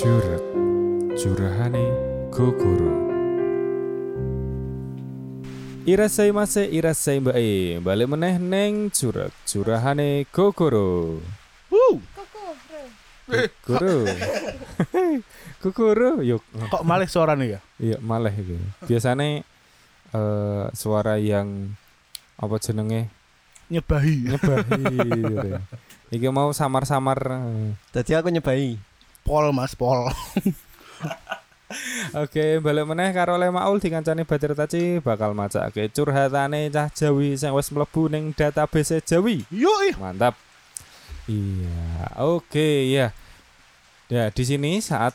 Curhat. Curahane Gogoro Irasai mase irasai mbae. Balik meneh neng curhat. Curahane Gogoro Wuh, Gogoro Gogoro Yuk. Kok malih suaranya ya? Iya malah iki. Biasanya eh, Suara yang Apa jenenge? Nyebahi. Nyebahi gitu ya. Iki mau samar-samar Tadi aku nyobai. Pol Mas, pol. Oke, balik meneh karo Le Maul dikancani Batir Taci bakal macake curhatane cah Jawi sing wis mlebu ning database Jawi. Yo ih. Mantap. Iya, oke ya. Ya, di sini saat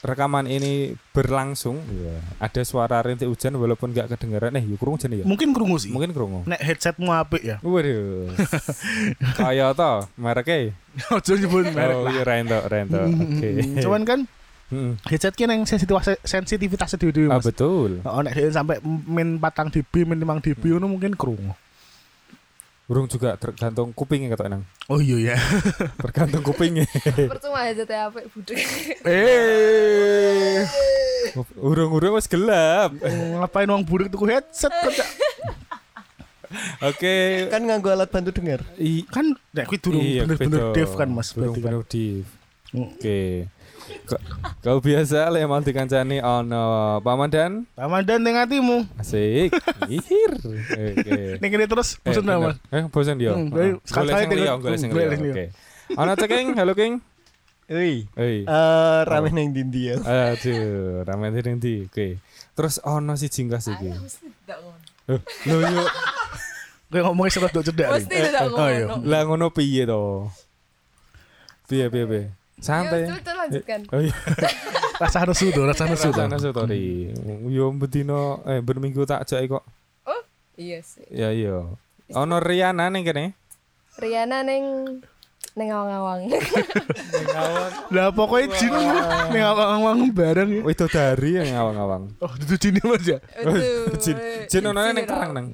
rekaman ini berlangsung, ya, ada suara rintik hujan walaupun nggak kedengaran. Eh, yuk krungu jen ya. Mungkin krungu sih. Mungkin krungu. Nek headsetmu apik ya. Waduh. Kaya to, mereknya. Ojo nyebut merek Oh, lah. iya Rento, Rento. Oke. Cuman kan Mm. headset ki nang sensitivitas sensitivitas dhewe Ah, Mas. betul. Oh, nek sampai min 4 dB, min 5 dB ngono mungkin krungu. Burung juga tergantung kupingnya kata nang. Oh iya ya. Tergantung kupingnya. Percuma aja teh budek. Eh, Urung-urung wis gelap. ngapain wong burik tuku headset kerja? Oke. Kan nganggo alat bantu dengar. I, Kan nek kuwi durung iya, bener-bener dev kan Mas berarti kan. Bener-bener dev. Hmm. Oke. Kau biasa le mal dikancani ono pamandan Ramadan ning atimu. asik. Ihir. Oke. Ning kene terus bosen Eh, ta. Mas. Eh, bosan dia. Hmm, Heeh. sekali- liya, golek sing hmm, liya. Oke. Ono ceking, halo King. Wih. Hei. Eh, rame neng dindi ya. Aduh, rame ndi ndi. Oke. Terus ono si jingkas iki. Ngono. Eh, Lho yo. Kayak ngomongnya surat dok cedak. Mesti ndak Oh, iya. ngono. Lah ngono piye to? Piye piye piye. Santai. Coba lanjutkan. Oh iya. Rasa nesu tuh, rasa nesu tuh. Rasane story. Yo bedino eh berminggu tak jake kok. Oh, iya sih. Ya iya. Ono Riana ning kene. Riana neng neng awang-awang. Lah pokoknya jin ning awang-awang bareng ya. Itu dari yang awang-awang. Oh, itu jin Mas ya. Jin, jin ono ning kerang nang.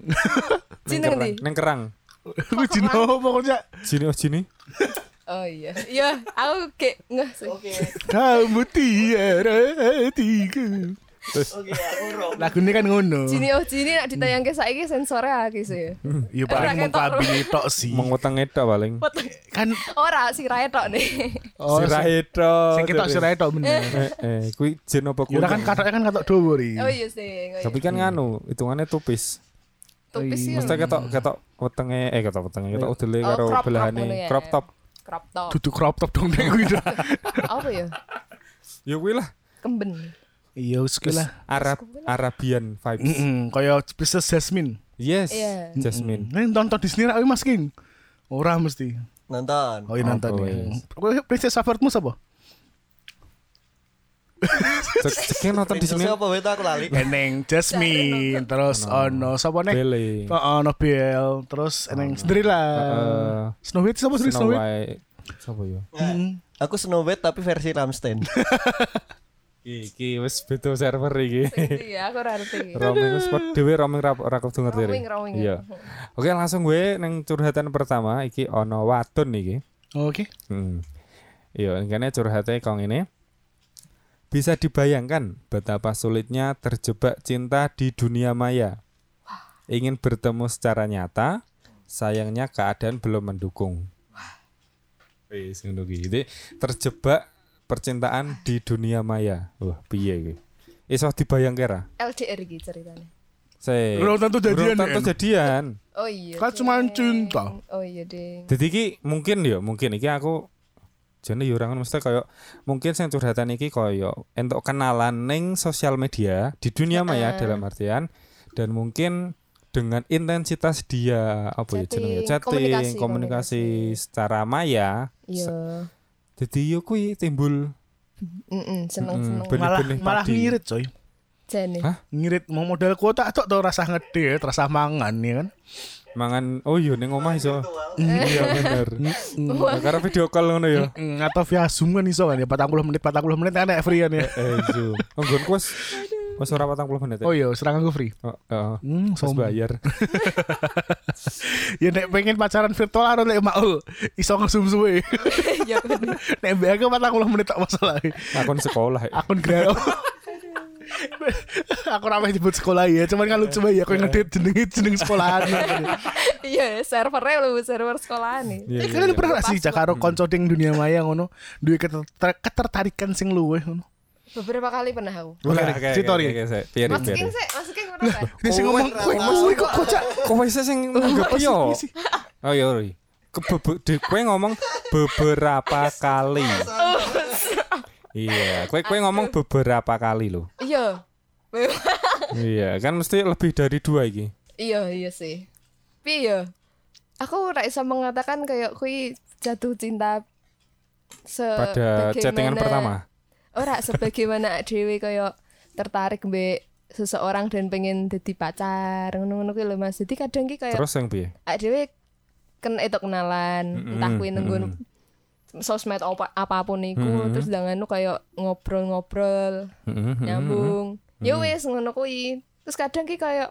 Jin kerang, ndi? ning kerang. Aku jin apa pokoknya. Jini oh jini. Oh iya. Iya, aku kayak ngeh sih. Kamu tiara. Oke, aku rom. Lagu ini kan ngono. Jini oh jini nak ditayangke saiki sensornya akeh sih. Iya paling Ora mengkabili tok sih. Mengutang itu paling. Kan Ora sirahe tok nih. oh, Sirah sing- itu. sing ketok sirahe tok bener. Eh, eh, kui jin apa Ya kuning? kan katoknya kan katok dawa ri. Oh iya sih. Tapi kan nganu, hitungannya tupis. tupis sih. Mesti ketok ketok wetenge eh ketok wetenge ketok udele Oh, karo crop top ngono belahane ya. crop top. Crop top. Duduk crop top dong nek kuwi. dah. Apa ya? Ya kuwi lah. Kemben. Iya kuwi lah. Arab Arabian vibes. Heeh, kaya Princess Jasmine. Yes. Iya. Jasmine. Nih nonton Disney ra kuwi Mas King. Ora mesti. Nonton. Oh iya Oh, nonton ya. yes. Kowe princess favoritmu sapa? Cek nonton di sini. Siapa wae aku lali. Eneng Jasmine, terus ono sapa nek? Ono Belle, terus eneng Cinderella. Heeh. Snow White sapa sih Snow White? Sapa ya? Hmm. Aku Snow White tapi versi Ramstein. Iki wis beda server iki. Iya, aku ora ngerti. Roaming wis pot dhewe roaming ra ra kudu ngerti. Roaming, roaming. Iya. Oke, langsung gue neng curhatan pertama iki ono wadon iki. Oke. Hmm. Iya, kene curhatnya kong ini. Bisa dibayangkan betapa sulitnya terjebak cinta di dunia maya. Ingin bertemu secara nyata, sayangnya keadaan belum mendukung. Wis ngono ki. Jadi terjebak percintaan di dunia maya. Wah, piye iki? Iso dibayangke ra? LDR iki ceritanya. Se. Belum tentu jadian, Belum tentu En. jadian. Oh iya. Kan cuman cinta. Oh iya, Ding. Jadi iki mungkin ya, mungkin iki aku jane yo ora ngono, mesti kaya mungkin sing curhatan iki kaya entuk kenalan ning sosial media di dunia maya Heeh. dalam artian dan mungkin dengan intensitas dia apa ya jenenge Chatting, chatting, komunikasi, komunikasi, komunikasi. secara maya Iya. jadi yo kuwi timbul Heeh, Mm, seneng-seneng. bener. Malah benih malah padi. ngirit coy. Jane. Hah? Ngirit mau modal kuota tok tuh rasa ngedit, rasa mangan ya kan. Mangan oh iya ning omah iso iya bener Nah, karena video call ngono ya atau via Zoom kan iso kan ya 40 menit 40 menit kan free kan ya. eh zoom nggon kuwi Wes ora 40 menit. ya? Oh iya, serangan gue free. Oh, oh. Hmm, Terus bayar. Ya nek pengen pacaran virtual harus nek maul iso ngesum suwe. Ya bener. Nek mbak aku 40 menit tak masalah. Akun sekolah. ya. Akun gra. Aku ramai disebut sekolah ya, cuman kan lucu ya aku ngedit jenenge jeneng sekolahan. Iya, servernya lu server sekolahan nih. Iya, Eh, iya, kalian iya. pernah gak sih Cak, karo kanca ding dunia maya ngono, duwe keter- ketertarikan sing luweh ngono. Beberapa kali pernah aku. Oke, Oke, oke, cerita oke, Ri. oke, saya- Piye, Ri, Mas piye, King Ri? sih, Mas King pernah? Ini sing ngomong kowe kowe kok kocak. Kowe sih sing nanggepi yo. Oh iya, kowe ngomong beberapa kali. Iya, kowe kowe ngomong beberapa kali loh. Iya. Iya, kan mesti lebih dari dua iki. Iya, iya sih. Tapi iya. Aku ora bisa mengatakan kayak kui jatuh cinta se Pada chattingan pertama. Ora sebagaimana dhewe kayak tertarik mbek seseorang dan pengen jadi pacar ngono-ngono kuwi lho Mas. Jadi kadang ki kayak Terus yang piye? dhewe kan itu kenalan, entah kuwi nunggu sosmed apa apa pun iku terus dengan nu kayak ngobrol-ngobrol Heeh, heeh, nyambung. ya wis ngono kuwi. Terus kadang ki kayak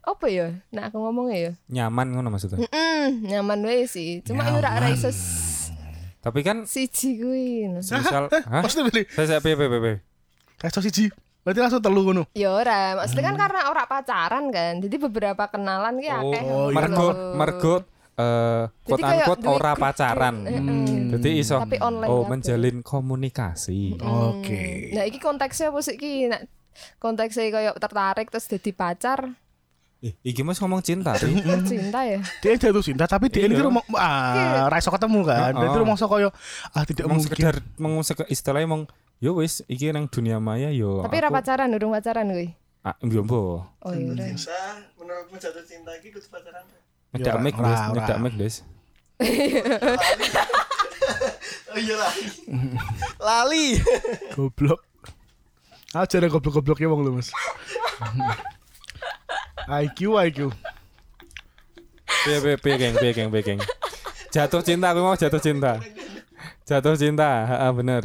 apa ya? Nah aku ngomongnya ya. Nyaman ngono maksudnya. Mm, nyaman wae sih. Cuma ya ora ora iso Tapi kan siji kuwi. misal, hah? Saya saya piye, piye. Kayak siji. Berarti langsung telu ngono. ya ora maksudnya kan karena ora pacaran kan. Jadi beberapa kenalan ki akeh Oh, iya. Mergo mergo eh Jadi quote unquote ora grup- pacaran. Heeh. Jadi iso Tapi online oh menjalin komunikasi. Oke. nah iki konteksnya apa sih ki nah, konteksnya kayak tertarik terus jadi pacar Ih, iki mas ngomong cinta, Ri. cinta ya Dia jatuh cinta tapi dia ini Iya. rumah ah ra iso ketemu kan. Heeh. Berarti rumah koyo ah tidak mungkin. sekedar mong seke- istilahnya mong yo wis iki nang dunia maya yo. tapi aku- pacaran urung pacaran kuwi Ah, yo mbok. oh iya Bisa menurutmu jatuh cinta iki kudu pacaran? Nyedak mic, Des. Nyedak mic, Des. Oh iya lali. lali. Goblok. Ah cara goblok-gobloknya wong lu, Mas. IQ IQ. Piye piye piye geng, piye geng, piye geng. Jatuh cinta, aku mau jatuh cinta. Jatuh cinta, heeh bener.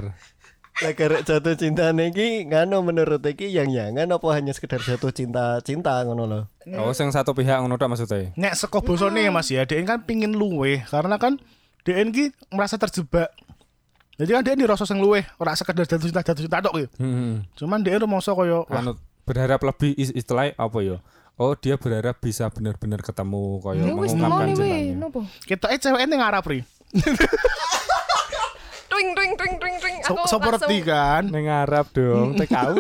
Lah karek jatuh cinta niki ngano menurut iki yang yangan apa hanya sekedar jatuh cinta cinta ngono lho. Oh, sing satu pihak ngono tok maksudnya. Nek saka bosone ya Mas ya, DN kan pingin luwe karena kan DN ki merasa terjebak. Jadi kan DN dirasa sing luwe, ora sekedar jatuh cinta jatuh cinta tok gitu. Hmm. Cuman DN rumangsa koyo Anu berharap lebih is- istilahnya apa yo? Oh, dia berharap bisa benar-benar ketemu koyo Ya mengungkapkan cintanya. nopo? ketoke cewek ning ngarap ri. Twing twing twing twing twing. So, Aku seperti langsung- kan. Ning Arab dong, TKW.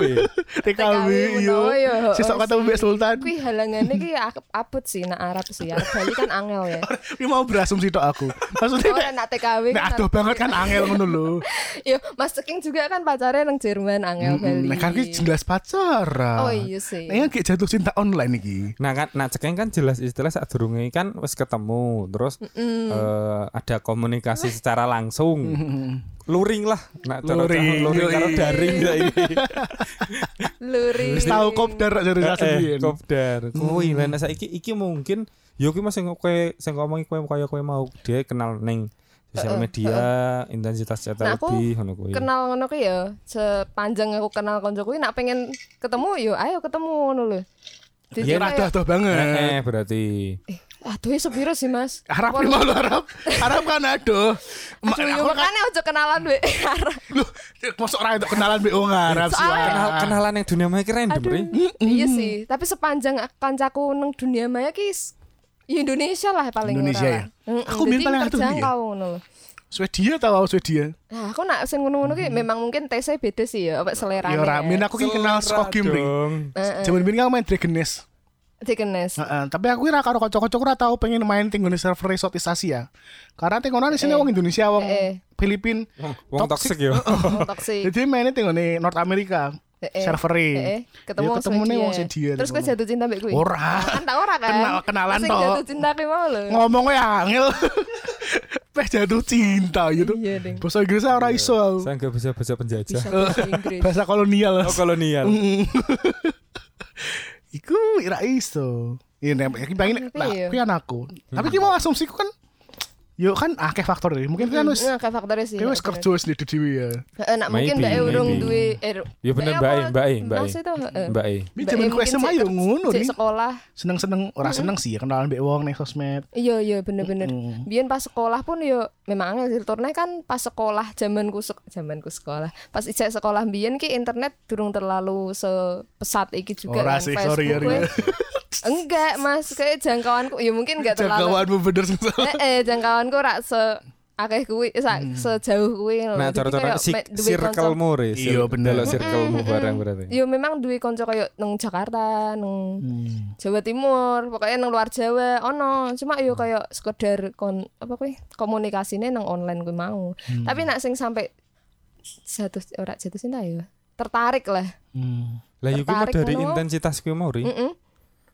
TKW yo. ya, heeh ketemu Mbak Sultan. Kuwi halangannya ki abot sih nak Arab sih. Arab Bali kan angel ya. Ini mau berasumsi tok aku. Maksudnya Ora nek nak TKW nek kan. adoh banget kan angel ngono lho. Yo, Mas King juga kan pacarnya nang Jerman angel Bali. Nek kan ki jelas pacaran. Oh iya sih. Nek kan kayak jatuh cinta online iki. Nah kan, nah cekeng kan jelas istilah saat durunge kan wis ketemu, terus eh, ada komunikasi secara langsung. Luring lah, nah cara Luring, luring karo daring saiki. Luri. Wis tau kopdar rasa Eh, biyen. kopdar. Kuwi lah nek saiki iki mungkin yo kuwi masih kowe sing ngomong kowe kaya kowe mau dia kenal ning sosial media, intensitas chat Nah, aku lebih ngono kuwi. kenal ngono ki ya sepanjang aku kenal konco kuwi nak pengen ketemu yo ayo ketemu ngono lho. Iya adoh banget. Eh, berarti eh aduh sepiro sih Mas? Harap lima lo harap. Harap kan aduh. Aduh, yo Aku kan makanya ojo kenalan we. lu masuk ra itu kenalan mbek wong Arab sih. Kenal kenalan yang dunia maya ki random. Ri. Iya sih, tapi sepanjang kancaku nang dunia maya ki s- ya Indonesia lah paling Indonesia ya? Aku jadi paling atuh terjangkau ngono lho. Swedia tahu Swedia. Nah, aku nak sing ngono-ngono ki memang mungkin TC beda sih ya, apa selera. Ya ora, min aku ki kenal game ring. Jaman biyen kan aku main Dragon Nest. Dikenes. Heeh, tapi aku ora karo kanca-kanca ora tau pengen main ting ngene server Southeast Asia. Karena ting ono di sini wong Indonesia, wong Eh. Filipin. Wong toxic yo. Toxic. Jadi mainnya ting ngene North America. Eh, eh. Server Eh, eh, ketemu Ya, ketemu nih wong. Swedia Terus di kowe jatuh cinta mbek kuwi? Ora. Kan tak ora kan? Kenal- kenalan tok. jatuh cinta ki mau lho. Ngomongnya angel. Peh jatuh cinta gitu. Iya, Ding. Bahasa Inggris ora iso. aku. Saya nggak bisa baca penjajah. Bisa bahasa Inggris. Bahasa kolonial. Oh kolonial. Iku ora iso. Iya, nek pengen Tapi lah, iya. kuwi anakku. Tapi ki mau asumsiku kan Yo kan akeh faktor deh. Mungkin kan wis Nah, kayak faktornya sih. kayak wis kerja wis di dhewe ya. Heeh, nak mungkin Maybe, mbak E urung duwe eh Ya bener, Mbak Mbak E, apa? Mbak E, Mbak E. Maksudnya, heeh. Mbak E. Ini Mbak zaman E ku mungkin SMA yo ngono nih. sekolah. Seneng-seneng ora seneng sih ya kenalan mbek wong ning sosmed. Iya iya bener-bener. Mm. Biyen pas sekolah pun yo memang angel sih turne kan pas sekolah zamanku zamanku sekolah. Pas ijek sekolah biyen ki internet durung terlalu sepesat iki juga Ora yang sih, Facebook sorry ya, kuwi. Ria. Enggak, Mas, kayak jangkauanku ya mungkin enggak terlalu. Jangkauanmu bener sih. Eh, eh jangkauanku rak se akeh kuwi sa, sejauh kuwi lho. Nah, cara-cara si, konco- circle-mu Riz. Iya, bener. Delok circle-mu barang berarti. Yo memang duwe kanca kayak nang Jakarta, nang Hmm. Jawa Timur, pokoknya nang luar Jawa ono. Cuma yo kayak sekedar kon apa kuwi komunikasine nang online kuwi mau. Hmm. Tapi nak sing sampai jatuh ora jatuh cinta ya. Tertarik lah. Hmm. Lah mah Tertarik dari intensitas kuwi mau Ri. Heeh.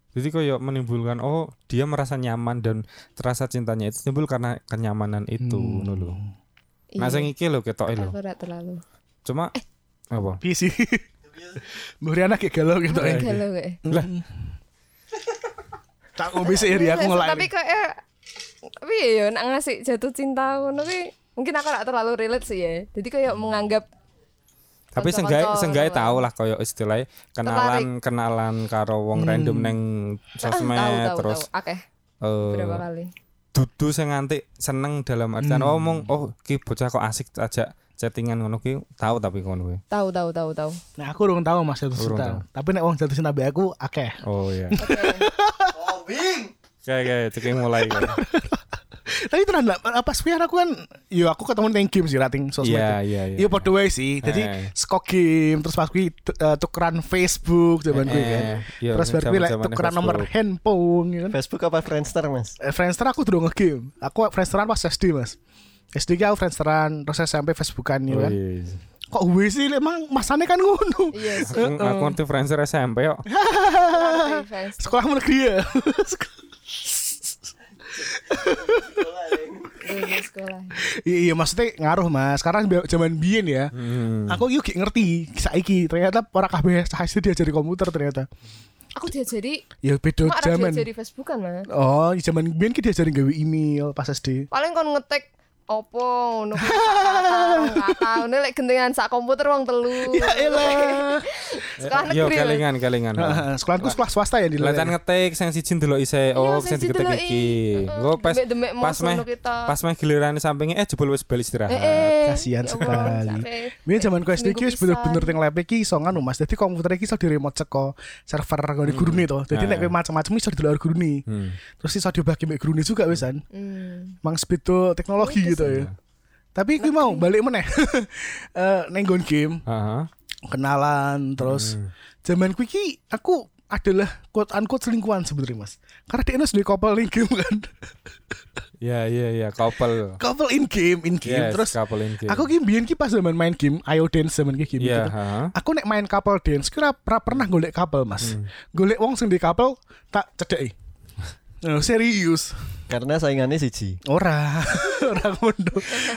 Jadi kayak menimbulkan oh dia merasa nyaman dan rasa cintanya itu timbul karena kenyamanan itu Hmm. ngono lho. Nah sing iki lho ketoke lho. Aku ora terlalu. Cuma apa? Piye sih? Mbak Riana kayak galau gitu ya. Galau kayak. Lah Tak ngombe sih Ri aku ngelak. Tapi kayak tapi ya nak ngasih jatuh cinta ngono kuwi mungkin aku ora terlalu relate sih ya. Jadi kayak menganggap tapi senggai senggai ngono. tahu lah kayak istilahnya kenalan kenalan karo wong random neng sosmed tahu tahu terus tahu. Akeh eh, berapa kali. dudu sing nganti seneng dalam artian Hmm. ngomong oh ki bocah kok asik ajak chattingan ngono ki tahu tapi ngono kuwi. Tahu tahu tahu tahu. Nah, aku urung tahu Mas jatuh cinta. tahu. Tapi nek wong jatuh cinta mbek aku akeh. Oh iya. Oke. Kayak kayak ceking mulai. Tapi tenan lah, pas biar aku kan yo aku ketemu ning game sih rating sosmed. Iya iya iya. Iya padha wae sih. Jadi Eh. skok game terus pas kuwi tu- eh, tukeran Facebook zaman kuwi kan. Eh, iya, Terus baru kuwi lek zaman-zamannya tukeran nomor handphone ya kan. Facebook apa Friendster mas? Eh, Friendster aku durung nge-game. Aku Friendsteran pas SD, Mas. SD aku Friendsteran terus SMP Facebookan ya Oh, kan. iya. Kok gue sih emang masane kan ngono. Iya sih. Aku aku ngerti Friendster SMP fans. Sekolah negeri ya. Iya, sekolah. Iya, iya maksudnya ngaruh Mas. Karena bi- zaman biyen ya. Hmm. Aku yuk gak ngerti saiki ternyata ora kabeh hasil diajari komputer ternyata. Aku diajari Ya beda Mak ora zaman. diajari Facebook kan, Mas. Oh, zaman biyen ki diajari gawe email pas SD. Paling kon ngetik opo ngono kata, ngono lek gendengan sak komputer wong telu. Ya elah. Sekolah Yo negeri. Mas. kelingan kelingan. Sekolahku sekolah swasta ya di Latan ngetik sing siji ndelok ise oh Iya, sing sing diketik iki. Engko pas pas meh pas meh giliran sampingnya eh jebol wis bali istirahat. Eh. Kasihan Ya Allah, sekali. Biyen zaman ku SD ki wis bener-bener teng lab iki iso nganu Mas. Dadi komputer iki iso di remote ceko server ngene gurune to. Dadi nek kowe macam-macam iso didelok gurune. Hmm. Terus iso dibagi mbek gurune juga wisan. Hmm. Mang speed to teknologi gitu ya. Tapi kuwi mau balik meneh. Eh neng nggon game, Heeh. kenalan terus Hmm. zaman kuwi ki aku adalah quote unquote selingkuhan sebenarnya Mas. Karena dia sudah couple in game kan. Iya iya iya couple. couple in game, in game. Yes, terus couple in game. aku ki mbiyen ki pas zaman main game, Ayo Dance zaman ki game Iya, gitu. heeh. Aku nek main couple dance kira pra pernah golek couple mas Golek wong sing di couple tak cedeki Oh, serius Karena saingannya siji. Ora Ora ngono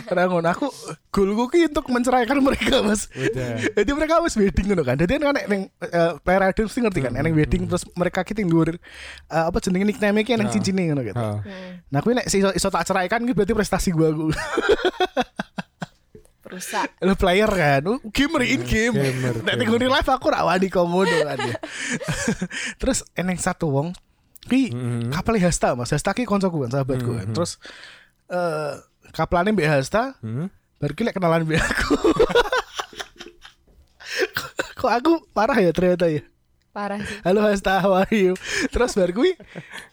Ora ngono Aku Goalku ki untuk menceraikan mereka mas Udah. Jadi mereka harus wedding ngono kan Jadi kan nek neng uh, Player Idol mesti ngerti kan Neng wedding terus mereka ki tinggur uh, Apa jenenge nickname ki neng Ah. cincin ngono gitu Heeh. Nah aku nek iso, iso tak ceraikan ki berarti prestasi gua aku Perusak. Lo player kan, oh, gamer in game. Gamer, Nek ning live aku rak wani komodo kan ya. Terus eneng satu wong ki Mhm. kapal Hasta Mas. Hasta ki koncoku kan, sahabatku kan. Terus eh kapalane Mbak Hasta, Hmm? baru ki kenalan Mbak aku. Kok aku parah ya ternyata ya. Parah sih. Halo Hasta, how are you? Terus baru kuwi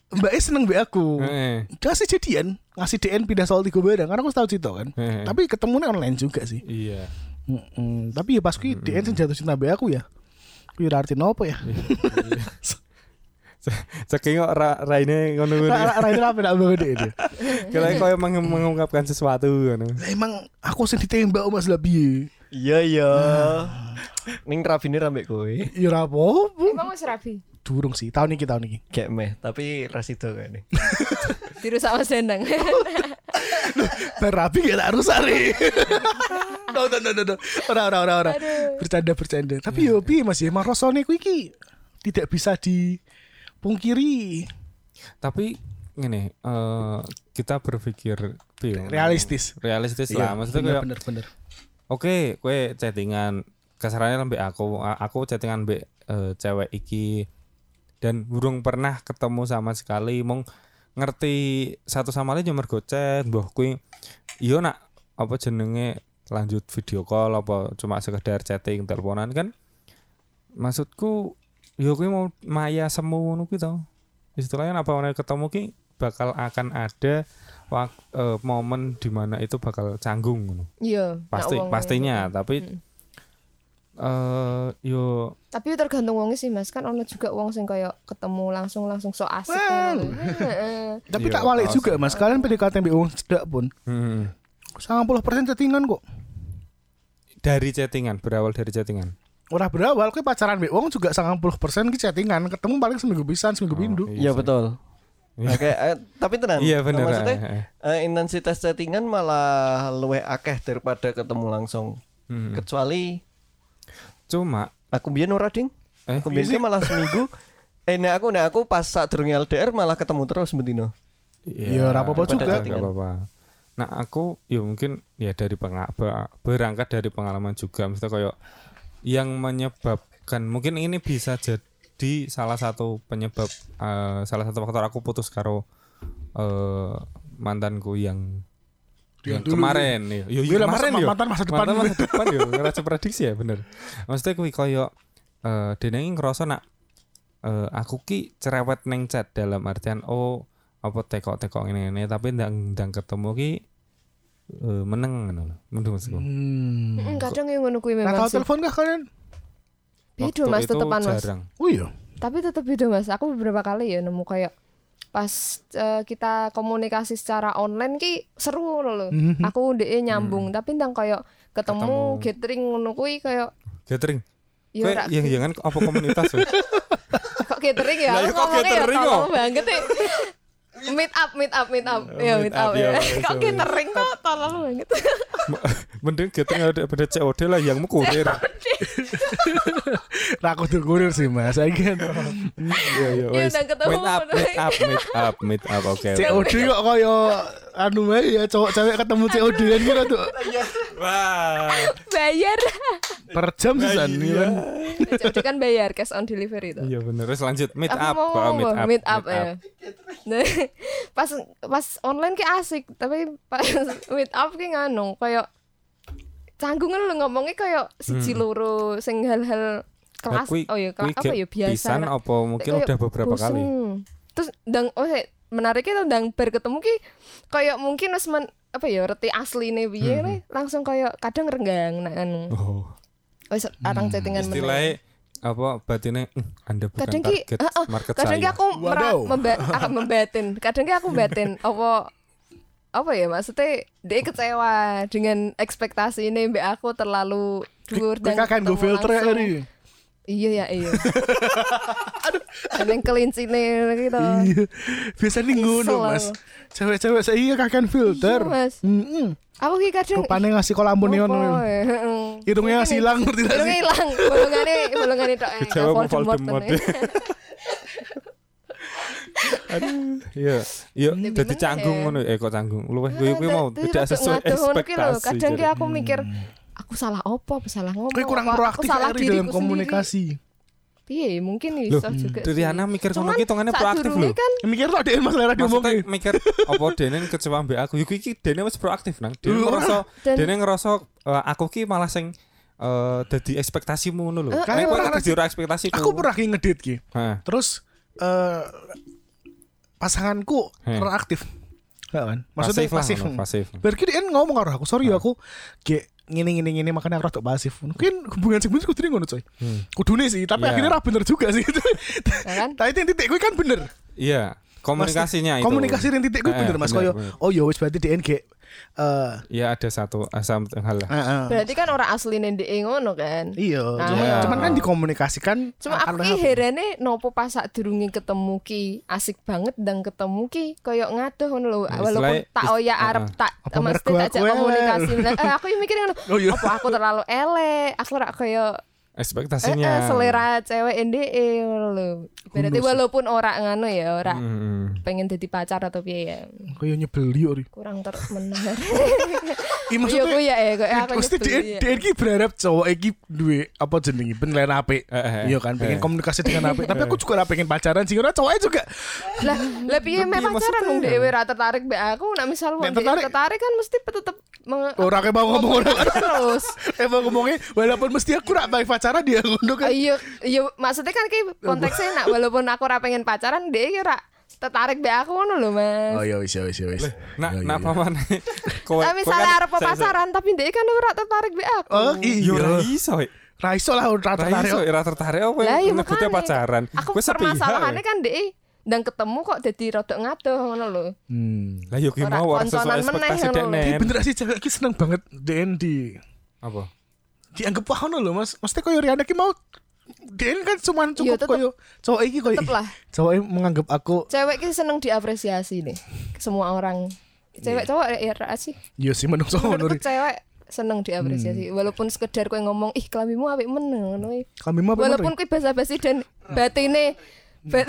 Mbak E seneng Mbak aku. Heeh. Kasih jadian, ngasih DN pindah soal tiga barang karena aku tahu Cito kan. Heeh. Tapi ketemunya online juga sih. Iya. Mm-mm. Tapi ya pas kuwi DN sing jatuh cinta mbek aku ya. Kuwi arti nopo ya. Saking kok ra raine ngono ngono. Ra ra itu apa nak banget itu. Kira koyo meng- mengungkapkan sesuatu ngono. Lah emang aku sing ditembak Mas lah piye? Iya iya. Ning rabine rambek kowe. Ya ora apa-apa. Emang wis rabi. Durung sih, tahun iki tahun iki. Kayak meh, tapi rasido kayaknya. Dirusak Mas Dendang. Terapi gak tak rusak re. No no no no. Ora ora ora ora. Bercanda bercanda. Tapi yo piye Mas ya emang rasane kuwi iki tidak bisa dipungkiri. Tapi ngene, eh kita berpikir piye, Realistis. realistis lah maksudnya kayak bener bener. oke kue chattingan kasarannya lebih aku aku chattingan mbek eh, cewek iki dan burung pernah ketemu sama sekali mong ngerti satu sama lain cuma mergo chat mbah kuwi iya nak apa jenenge lanjut video call apa cuma sekedar chatting teleponan kan maksudku yo kuwi mau maya semu ngono kuwi to istilahnya apa mana ketemu ki bakal akan ada wak, eh, momen di mana itu bakal canggung ngono Iya. pasti pastinya tapi Mm. eh yo Tapi tergantung wongnya sih Mas, kan ono juga wong sing kayak ketemu langsung langsung so asik Well. Tapi Iya, tak walik kaos. juga Mas. Kalian PDKT mbek wong cedak pun hmm, 90% chattingan kok. dari chattingan berawal dari chattingan Ora berawal kowe pacaran mbek wong juga 90% ki chattingan, ketemu paling seminggu pisan, seminggu Oh, pindu. Iya betul. Iya. Oke, eh, tapi tenan. iya bener Maksudnya eh, intensitas chattingan malah luwih akeh daripada ketemu langsung. Hmm. Kecuali cuma aku biyen ora ding. eh Aku biyen ki malah seminggu. Eh nek aku nek aku pas saat durung LDR malah ketemu terus bendino. Iya, ora apa-apa juga. chattingan. nggak apa-apa nah aku ya mungkin ya dari penga- be- berangkat dari pengalaman juga mesti kayak yang menyebabkan mungkin ini bisa jadi salah satu penyebab eh, salah satu faktor aku putus karo eh, mantanku yang Yang kemarin ya. Yo, yo, Iya kemarin yo. mantan masa depan. Mantan masa depan yo ngerasa prediksi ya bener. Maksudnya kuwi koyo eh dene iki ngerasa nak eh aku ki cerewet neng chat dalam artian oh apa tekok-tekok ini ini tapi ndang ndang ketemu ki eh, meneng ngono lho. Menurut maksudku. Hmm. Mm, kadang yang ngono kuwi Nah, memang sih. telepon kah kalian? Beda Mas tetepan Mas. jarang. Oh iya. Tapi tetep beda Mas. Aku beberapa kali ya nemu kayak pas eh, kita komunikasi secara online ki seru loh. Mhm. Aku DE nyambung, tapi ndang kayak ketemu, Ketemu. gathering ngono kuwi kayak Gathering. ya ora yang jangan apa komunitas kok gathering ya. Lah, Aku ya kok ngomongnya ya gathering kok? banget ya. Meet up, meet up, meet up. Ya, meet meet up up, ya. ya, Kok sorry. gathering kok tolong banget. Mending gathering ada pada COD lah yang mau kurir. Nah, aku tuh kurir sih Mas. Saya kan Iya iya Iya, wes. Meet up, meet up, meet up, meet up. Oke. COD kok koyo anu wae ya cowok cewek ketemu COD kan gitu tuh Wah. bayar. per jam sih san Iya. gitu kan. Jadi kan bayar cash on delivery itu. Iya bener. Terus lanjut meet up, mau Pak, ngomong, meet up, ya. Nah, pas pas online ki asik, tapi pas meet up ki nganu kayak canggungan lu ngomongnya kayak siji loro sing hal-hal kelas Nah, kui- oh ya kelas apa ya biasa Pisan apa mungkin Kayak udah beberapa bosen. kali. terus ndang oh sik, menariknya tuh ndang bar ketemu ki kayak mungkin wis men apa ya reti asli nih piye Hmm. nih, langsung kayak kadang renggang nak anu Oh. wis arang chattingan meneh Istilahnya apa batinnya "Hmm, Anda bukan kadang ki target heeh, market kadang ki saya. aku mera- Waduh. memba- aku membatin kadang ki aku batin apa apa ya maksudnya dia kecewa dengan ekspektasi ini mbak aku terlalu Kowe kakek ketemu go filter ya iya ya iya aduh dan yang kelinci nih gitu Iya. Biasanya ngono Mas. Cewek-cewek saya iya kakek filter. Iya, Mas. Heeh. aku ki kadang Rupane ngasih kolam neon. Ya, heeh. Hidungnya ngasih hilang ngerti gak hidungnya sih? hilang bolongannya bolongannya tok eh, Kecewa Voldemort Ini. Iya, iya Ya, jadi gimana canggung ya? ngono eh kok canggung. Luweh gue gue mau Jadi tidak sesuai ekspektasi. Kadang ki jadi. aku mikir aku salah apa, apa salah ngomong. Kowe kurang aku proaktif salah Eri diriku dalam komunikasi. Iya, mungkin Loh, bisa juga. sih. Riana mikir ngono ki tongane proaktif lho. kan Mikir tuh ada Mas Lera diomongin. mikir apa Dene kecewa mbek aku. Iku iki Dene wis proaktif nang. Dene ngerasa Dene ngerasa eh, aku ki malah sing eh dadi ekspektasimu ngono lho. Kayak Nek kowe dadi ora ekspektasiku. Aku pernah ki ngedit ki. Heeh. Terus eh pasanganku Heh. reaktif. Kan? Maksudnya pasif lah, pasif. ngono, pasif. Berarti dia ngomong karo aku, sorry ya aku kayak ngene ngene ngene makanya aku rada pasif. Mungkin hubungan sing kudu ngono coy. Hmm. Kudune sih, tapi Iya. akhirnya ra bener juga sih. Ya kan? Tapi titik gue kan bener. Iya, komunikasinya itu. Komunikasi yang titik gue Eh, bener Mas koyo. Oh ya wis berarti DN eh Iya ada satu asam hal lah. heeh. Berarti kan orang asli ndek ngono kan. Iya, Nah. cuman, Iya. cuman kan dikomunikasikan Cuma aku ki herane nopo pas sak durunge ketemu ki asik banget dan ketemu ki koyo ngaduh ngono lho. Walaupun tak oya is- arep tak mesti tak elek? komunikasi. Eh, aku yang mikir ngono. Oh iya. Apa aku terlalu elek? Aku ora koyo eh, ekspektasinya. selera cewek NDE lho. Berarti walaupun ora ngono ya, ora Hmm. pengen jadi pacar atau piye ya. Kayak nyebeli ori. Kurang ter menarik. Iya maksudnya ku ya ya kok aku Mesti nyebel dia, dia iki berharap cowok iki duwe apa jenenge penilaian apik. Eh, eh, Iya kan, pengen eh. komunikasi dengan apik. Tapi aku juga ora pengen pacaran sih, karena cowoknya juga. Lah, lah piye Tapi meh pacaran wong dhewe ra tertarik mbek aku, nek misal wong tertarik- tertarik kan mesti tetep Orang kayak mau ngomong orang. terus. Emang ngomongnya walaupun mesti aku rak baik pacaran dia ngono kan. Iya, iya maksudnya kan kayak konteksnya nak walaupun aku ora pengen pacaran, dia ki ora tertarik mbek aku ngono lho, Mas. Oh iya wis ya wis ya wis. Nah, Ya, ya, nah ya. apa mana? Kowe misalnya kan- arep pacaran tapi dia kan ora tertarik mbek aku. Oh Yo ora iya. iso. eh. Ra iso lah ora Ra tertarik. iso, ora tertarik apa iya nyebutnya pacaran. Aku permasalahannya kan dia dan ketemu kok jadi rodok ngadoh ngono lho. Hmm. Lah yo ki Ora mau ora sesuai ekspektasi ngono dek lho. Tapi nen. bener sih cewek iki seneng banget DN di Apa? Dianggap wah ngono lho Mas. Mesti koyo Riana ki mau DN kan cuma Iya, cukup tetep. koyo cowok iki koyo lah. cowok ini menganggap aku Cewek ki seneng diapresiasi nih. Semua orang. Cewek cowok ya ra sih. iya sih menungso cewek seneng diapresiasi walaupun sekedar kowe ngomong ih kelambimu apik men ngono. Kami mah walaupun kowe basa-basi dan batine bat,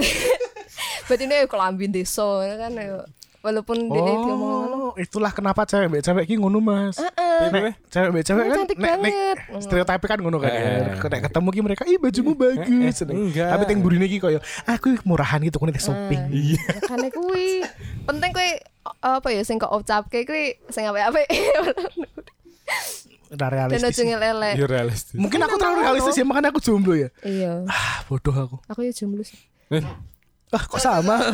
batine kelambi desa kan ya. Walaupun dia diomong ngono Oh, itulah kenapa cewek mbek cewek ki ngono Mas. heeh Piye, piye? Cewek mbek cewek Kamu kan cantik nek nek banget. stereotip kan ngono kan. Ya. Nek ketemu ki mereka, "Ih, bajumu bagus." enggak. Tapi teng burine ki koyo, "Aku murahan gitu kene shopping." Iya. kan kuwi penting kowe apa ya sing kok ucapke kuwi sing apik-apik Udah dan realistis. ngelelek Yo realistis. Mungkin aku terlalu realistis ya, makanya aku jomblo ya. iya Ah, bodoh aku. aku ya jomblo sih Eh, Ah, kok sama?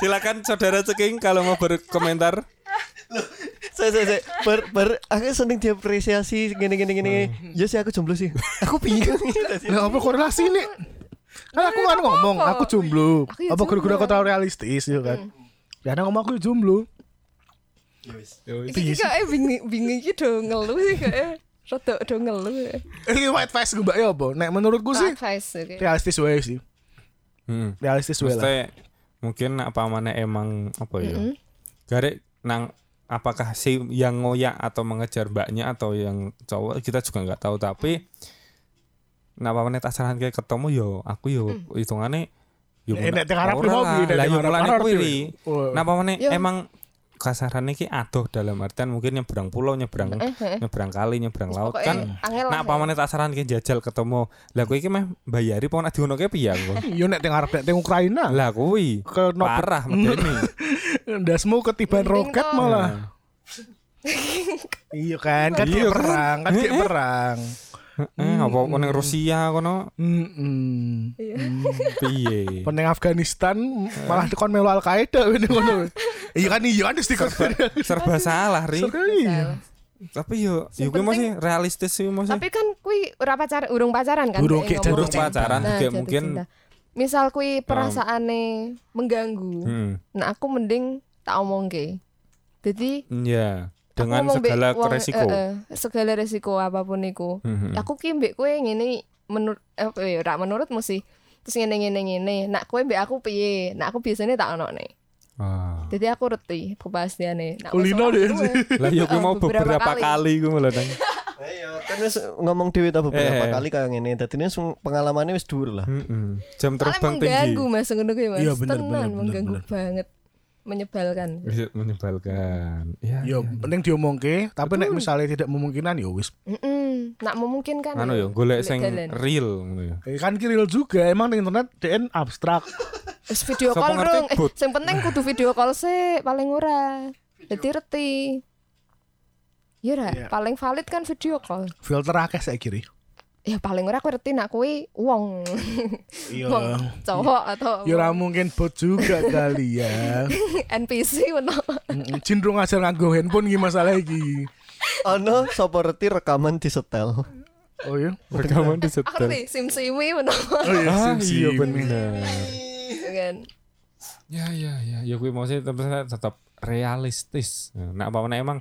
silakan saudara ceking kalau mau berkomentar. Saya saya saya ber, ber aku seneng diapresiasi gini gini gini. Ya sih aku jomblo sih. Aku bingung. Lah apa korelasi ini? Kan aku kan ngomong, aku jomblo. Aku ya Apa guru-guru aku terlalu realistis ya kan? Ya ada ngomong aku jomblo. iki kayak bingung bingung iki do ngeluh sih kayak rada do ngeluh Ini white face gue mbak ya apa? Nek menurutku sih advice realistis wae sih. Hmm. Realistis wae lah. Mungkin apa mana emang apa ya? Garek nang apakah si yang ngoyak atau mengejar mbaknya atau yang cowok kita juga nggak tahu tapi nah apa mana tasaran kayak ketemu yo aku yo hitungannya yo Eh, nek mau lah. piye, nek mulane harap kuwi? Oh. nah apa mana Yo. emang kasarannya ki adoh dalam artian mungkin nyebrang pulau nyebrang nyebrang kali nyebrang laut kan nah lah apa mana tasaran ki jajal ketemu lah kowe iki meh bayari apa nek diono piye aku Yo nek teng arep teng Ukraina. lah kuwi parah medeni Ndasmu ketiban roket malah. Nah. Iya kan, kan Iya kayak kan? perang, kan kayak perang. Eh, apa apa ning Rusia kono Hmm. piye? Peneng Afghanistan malah dikon melu Al Qaeda ngene ngono. Iya kan iya kan di Serba salah, Ri. Iya. Tapi yo yo kuwi masih realistis sih masih. tapi kan kui ora pacar urung pacaran kan Urung kayak jatuh cinta. pacaran Nah, mungkin misal kui perasaane mengganggu hmm, nah aku mending tak omong ke jadi ya dengan segala wong- resiko. eh, eh, segala resiko apa pun iku Hmm, aku ki mbek kowe ngene menurut eh ya ora menurutmu sih terus ngene ngene ngene nak kowe mbek aku piye nak aku biasanya tak ono nih Ah. jadi aku ngerti kepastiannya nak Kulino deh, sih. Lah yo kuwi mau Beberapa beberapa kali. kali kuwi malah nang. Ayo, kan wis ngomong dhewe ta beberapa Eh. kali kayak ngene. Dadi ini sung- pengalamannya wis dhuwur lah. Heeh. Jam Soalnya terbang tinggi. mengganggu mas ngono kuwi mas Iya, bener, tenan bener, bener, mengganggu bener. banget menyebalkan Bisa menyebalkan. Ya. Yo, ya. penting diomongke, tapi nek misalnya tidak memungkinan ya wis. Mm-mm. nak memungkinkan Anu ya. yo golek sing real ngono ya. Eh, kan kiril juga emang di internet DN abstrak. Wis video call dong. Eh, sing penting kudu video call sih paling ora. Jadi reti. Ya ora, Iya. paling valid kan video call. Filter akeh saya kiri. Ya paling ora aku ngerti nak kuwi wong. Iya. wong cowok atau Ya ora mungkin bot juga kali ya. NPC Jin ro ngajar nganggo handphone iki masalah iki. Ono sapa reti rekaman di setel. Oh iya. Rekaman di Aku setel. ngerti sim-simi ngono. Oh iya, Ah, sim, iya sim. bener. kan. Ya ya ya, ya kuwi mau sih tetap, tetap realistis. Nah, apa mana emang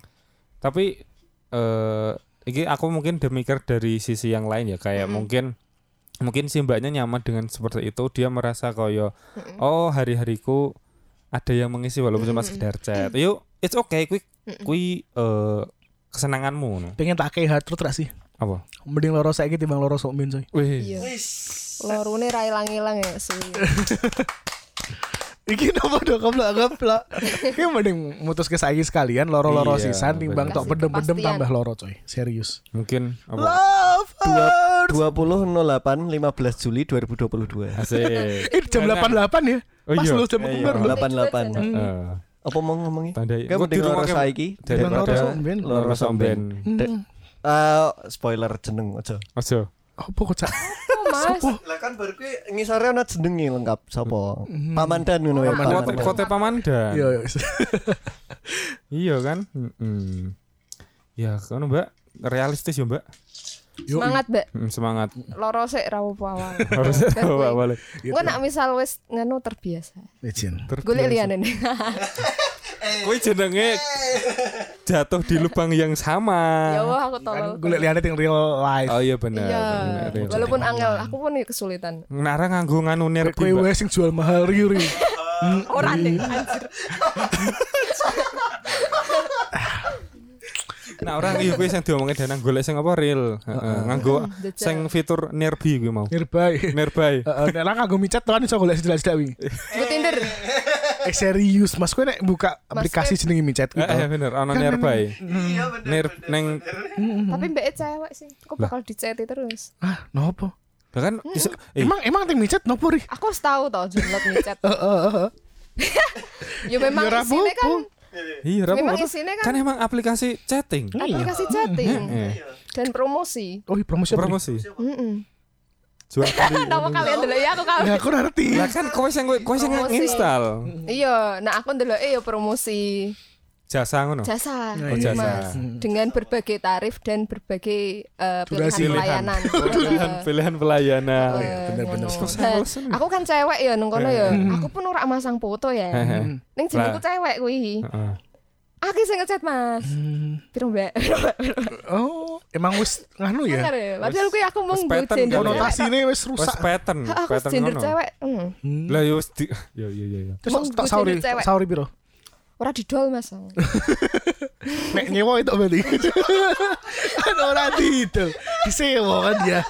tapi eh iki aku mungkin demikir dari sisi yang lain ya kayak mungkin mungkin si mbaknya nyaman dengan seperti itu dia merasa koyo oh hari-hariku ada yang mengisi walaupun cuma sekedar chat. Yuk, it's okay kuwi kuwi eh kesenanganmu no. Pengen tak kayak hard truth ra sih? Apa? Mending loro saiki timbang loro sok min coy. Wih. Iya. Lorone ra ilang-ilang ya suwi. Iki nopo do goblok goblok. Iki mending mutus ke saiki sekalian loro-loro Iya, sisan timbang tok bedem-bedem tambah loro coy. Serius. Mungkin apa? Love hurts. 20.08 15 Juli 2022. Asik. Eh jam 88 ya. Oh Pas iya. lu jam Iya, kembar lu. 88. Heeh. Apa mau? Tandai. Gua mending di rumah loro saiki. Timbang loro daripada sok min. loro somben. De- Eh, spoiler jeneng aja. Ojo. Apa kok cak? Oh, Mas. Lah kan baru kuwi ngisore ana jenenge lengkap sapa? Pamandan ngono ya. Pamandan. kote pamandan. Iya, iya. Iya kan? Mm-mm. Ya, kan Mbak. Realistis ya, Mbak. Yo, Semangat, Mbak. Mm, semangat. Loro sik ra apa awal. Harus tahu awalnya. Iya, Engko nak misal wis nganu terbiasa. Legend. Golek liyane. Kowe jenenge jatuh di lubang yang sama. Ya wah aku Kan tolol. gue lihat yang real life. Oh iya benar. Iya. benar. Walaupun angel, aku pun kesulitan. Nara nganggo nganu nerbi. Mbak. wes sing jual mahal riri. Ora deh, anjir. Nah, orang iya kowe sing diomongin danang golek sing apa real. Heeh. Nganggo Jajal. sing fitur nerbi kuwi mau. Nearby. Nearby. Heeh, nek lah kanggo micet tuan iso golek jelas-jelas wi. Gue Tinder. Eh serius, Mas kowe nek buka aplikasi jenenge micet Eh, gitu. eh bener ana nearby. Iya bener. Ner neng Tapi mbak cewek sih. Kok bakal diceti terus. Ah, nopo? bahkan iso eh, Emang emang ting micet nopo ri? Aku tahu tau jumlah micet. Heeh, heeh. Ya memang Ya, isinya kan. Iya apa memang apa. isinya Kan kan emang aplikasi chatting. aplikasi chatting Eh, dan promosi. Oh, iya, promosi promosi. Heeh. Jual kali. Nama kalian dulu ya aku Ya kalian. aku ngerti. Lah kan kowe sing kowe sing install Iya, nah aku dulu ya promosi jasa ngono. jasa, Oh, Mas. jasa. dengan berbagai tarif dan berbagai eh, pilihan Durasi. pelayanan. Pilihan pilihan pelayanan. Eh, bener-bener. ngono. Dan bosen? aku kan cewek ya nung kono ya. Aku pun ora masang foto ya. Heeh. Ning jenengku cewek kuwi. Heeh. Aku sing ngechat Mas. Piro Mbak? Oh, emang wis nganu ya. Ya. Padahal kuwi aku mau wis nggo pattern gender. kali ya. Konotasinya wis Wes rusak. pattern, Aku pattern gender ngono. cewek. Hmm. Hmm. Lah yo wis di yo yo yo yo. Terus tak sauri, sauri piro? Ora didol Mas. Nek nyewa itu berarti. kan ora didol. Disewa kan dia.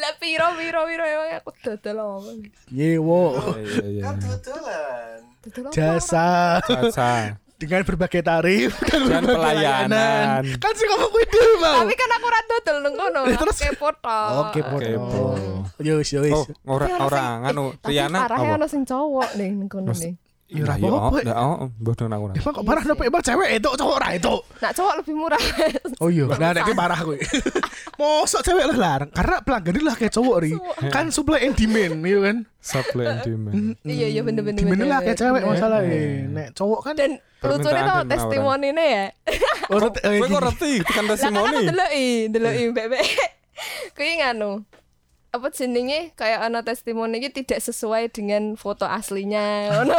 Lah piro piro piro emang aku dodol apa? Nyewa. Kan dodolan. Jasa. Jasa. Dengan berbagai tarif dan, Dan berbagai pelayanan. Kan sih kamu kudu mau. Tapi kan aku ora dodol nang kono. Eh, terus? Aku kepo tok. Oke, Kepo. Yus. Oh, ora Tapi ono ora sing- nganu eh, Riana apa? ono sing cowok nih nang kono nih. Ya ora Iya, apa-apa. Oh, bodoh aku. Emang kok parah nopo emang cewek itu cowok ora itu. Nak cowok lebih murah. Oh iya, nah nek parah kowe. Mosok cewek lah larang karena pelanggan lah kayak cowok ri. Kan supply and demand, iya kan? Supply and demand. Iya iya bener-bener. Demand lah kayak cewek bener. masalahnya. Nek cowok kan Dan Permintaan tau penawaran. testimonine ya. eh, Kowe kok ngerti tekan Lah kan testimoni. deloki, deloki bebek. Kuwi nganu. Apa jenenge kayak ana testimoni iki tidak sesuai dengan foto aslinya. Ngono.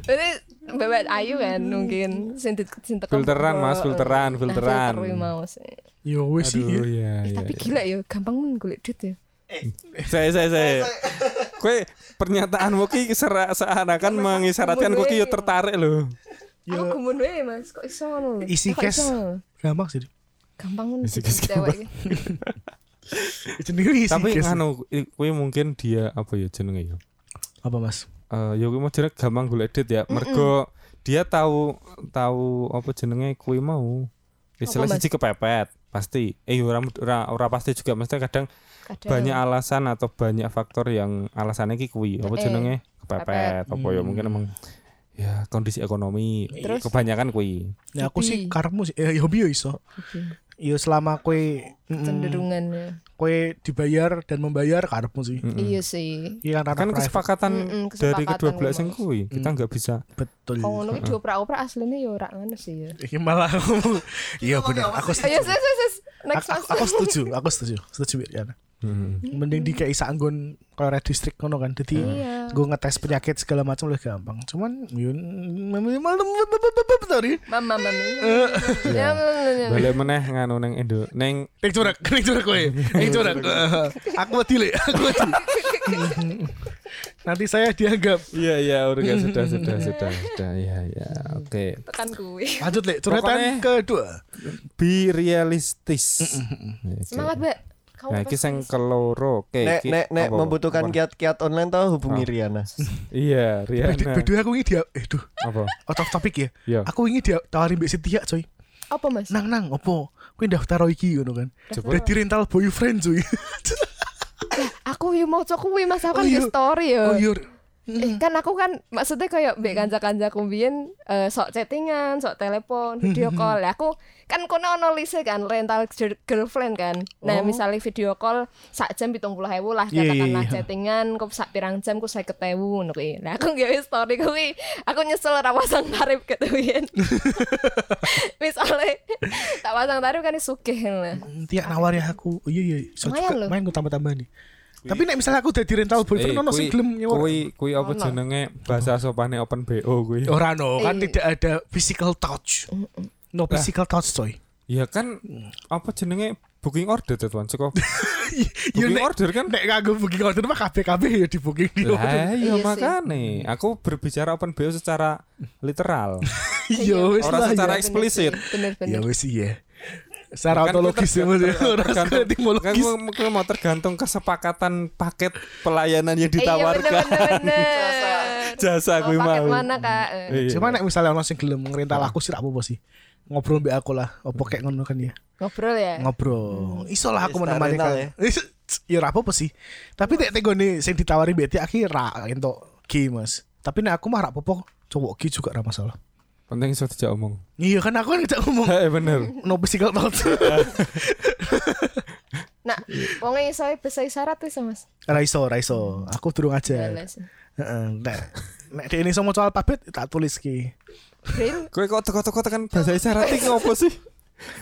Jadi bebek ayu kan mungkin sing teko Filteran, Mas, filteran, Nah, filteran. mau sih. Yo wis sih. Iya Eh, iya. tapi iya. gila ya, gampang men golek duit ya. Saya saya saya. Kowe pernyataanmu ki sera- seakan-akan mengisyaratkan kowe ki yo tertarik loh. Yo. Aku gumun wae Mas, kok iso ngono. Isi cash. Gampang sih. Gampang men Isi cash sih. Tapi anu i- kowe mungkin dia apa ya jenenge ya? apa Mas? Eh ya mau jenenge gampang golek duit ya. Mergo dia tahu tahu apa jenenge kowe mau. Istilah siji kepepet pasti. Eh ora ora ora pasti juga mesti kadang Kadang. banyak alasan atau banyak faktor yang alasannya ki kuwi apa Eh, jenenge kepepet apa ya mungkin emang ya kondisi ekonomi Terus? kebanyakan kuwi Ya aku sih karepmu sih eh, hobi yo iso. Yo selama kue cenderungannya. kue dibayar dan membayar karepmu sih. Mm-mm. Iya sih. Iya kan kan kesepakatan Mm-mm, dari kesepakatan kedua belah sing kuwi kita nggak bisa Betul. Kalau ngono ki dioprak-oprak aslinya ya ora ngono sih ya. Iki malah Iya benar. Aku setuju. ses ses ses. Next Aku, Mas. aku setuju, aku setuju, setuju ya. Mm. Mending dikai sanggon kaya red district ngono kan. Jadi Iya. gue ngetes penyakit segala macam lebih gampang. Cuman yun minimal sorry. Mama mama. Eh. Ya. ya, ya. balik meneh nganu neng Indo neng Ning curak, ning curak kowe. Ning curak. Aku mati le, aku mati. Nanti saya dianggap Iya iya udah sudah sudah sudah sudah ya ya oke Tekan kuwi. Lanjut Lek, curhatan kedua be realistis. Semangat, Mbak. Kamu Nah, iki sing keloro. Oke, Nek nek nek apa? membutuhkan kiat-kiat online tau hubungi Oh. Riana. Iya, Riana. beda aku ini dia eh duh Apa? out of topic ya Iya. Aku ini dia tawarin Mbak Setia coy Apa, Mas? Nang nang opo Kuwi daftar iki ngono kan. Dadi rental boyfriend cuy Aku yo mau kuwi Mas, aku Oh, di iya. story yo. Oh iya Eh, kan aku kan maksudnya kayak mbek kanca-kancaku mbiyen eh, sok chattingan, sok telepon, video call. Lah aku kan kono ono lise kan rental gir- girlfriend kan. Nah, Oh. misalnya video call sak jam 70.000 lah Iya, iya, katakanlah iya. chattingan kok sak pirang jam ku 50.000 ngono kuwi. Lah aku ngewe story kuwi, aku nyesel ora pasang tarif ketuyen. misalnya tak pasang tarif kan sugih lah. Tiak nawari aku Oh iya iya So main gue tambah-tambah nih Tapi nek misalnya aku dadi rental boyfriend ono sing gelem nyewa. kui kui apa jenenge? Bahasa sopane open BO kuwi. Ora no kan Iya. tidak ada physical touch. No physical touch coy. Ya kan apa jenenge? Booking order tuan cukup. Booking nek order kan? nek kanggo booking order mah kabeh-kabeh ya di booking di order. Lah iya Iya makane. Aku berbicara open BO secara literal. Iya wis Orang lah secara ya. eksplisit. Ya wis iya Secara Kan ontologis itu ya Mas, ya. tergantung- kan mau tergantung kesepakatan paket pelayanan yang Iya ditawarkan. bener-bener. Jasa Oh, gue paket mau. mana kak? Eh, Iya. Cuma nek misalnya ono sing gelem ngrental aku sih apa-apa sih. Ngobrol mbek aku lah, opo kayak ngono kan ya. Ngobrol ya. Ngobrol. Iso lah aku menemani kan. ya. Ya apa-apa sih. Tapi nek tegone sing ditawari mbek akhir ra entuk G Mas. Tapi nek aku mah ra apa-apa, cowok G juga ra masalah. Penting iso dijak omong. Iya kan aku kan ngejak ngomong Eh bener. no physical touch. Nah, wong iso bisa isyarat wis Mas. ra iso, ra iso. Aku durung aja. Jelas. Heeh. Nek nek dene iso maca alfabet tak tulis ki. Kowe kok teko-teko tekan bahasa isyarat iki opo sih?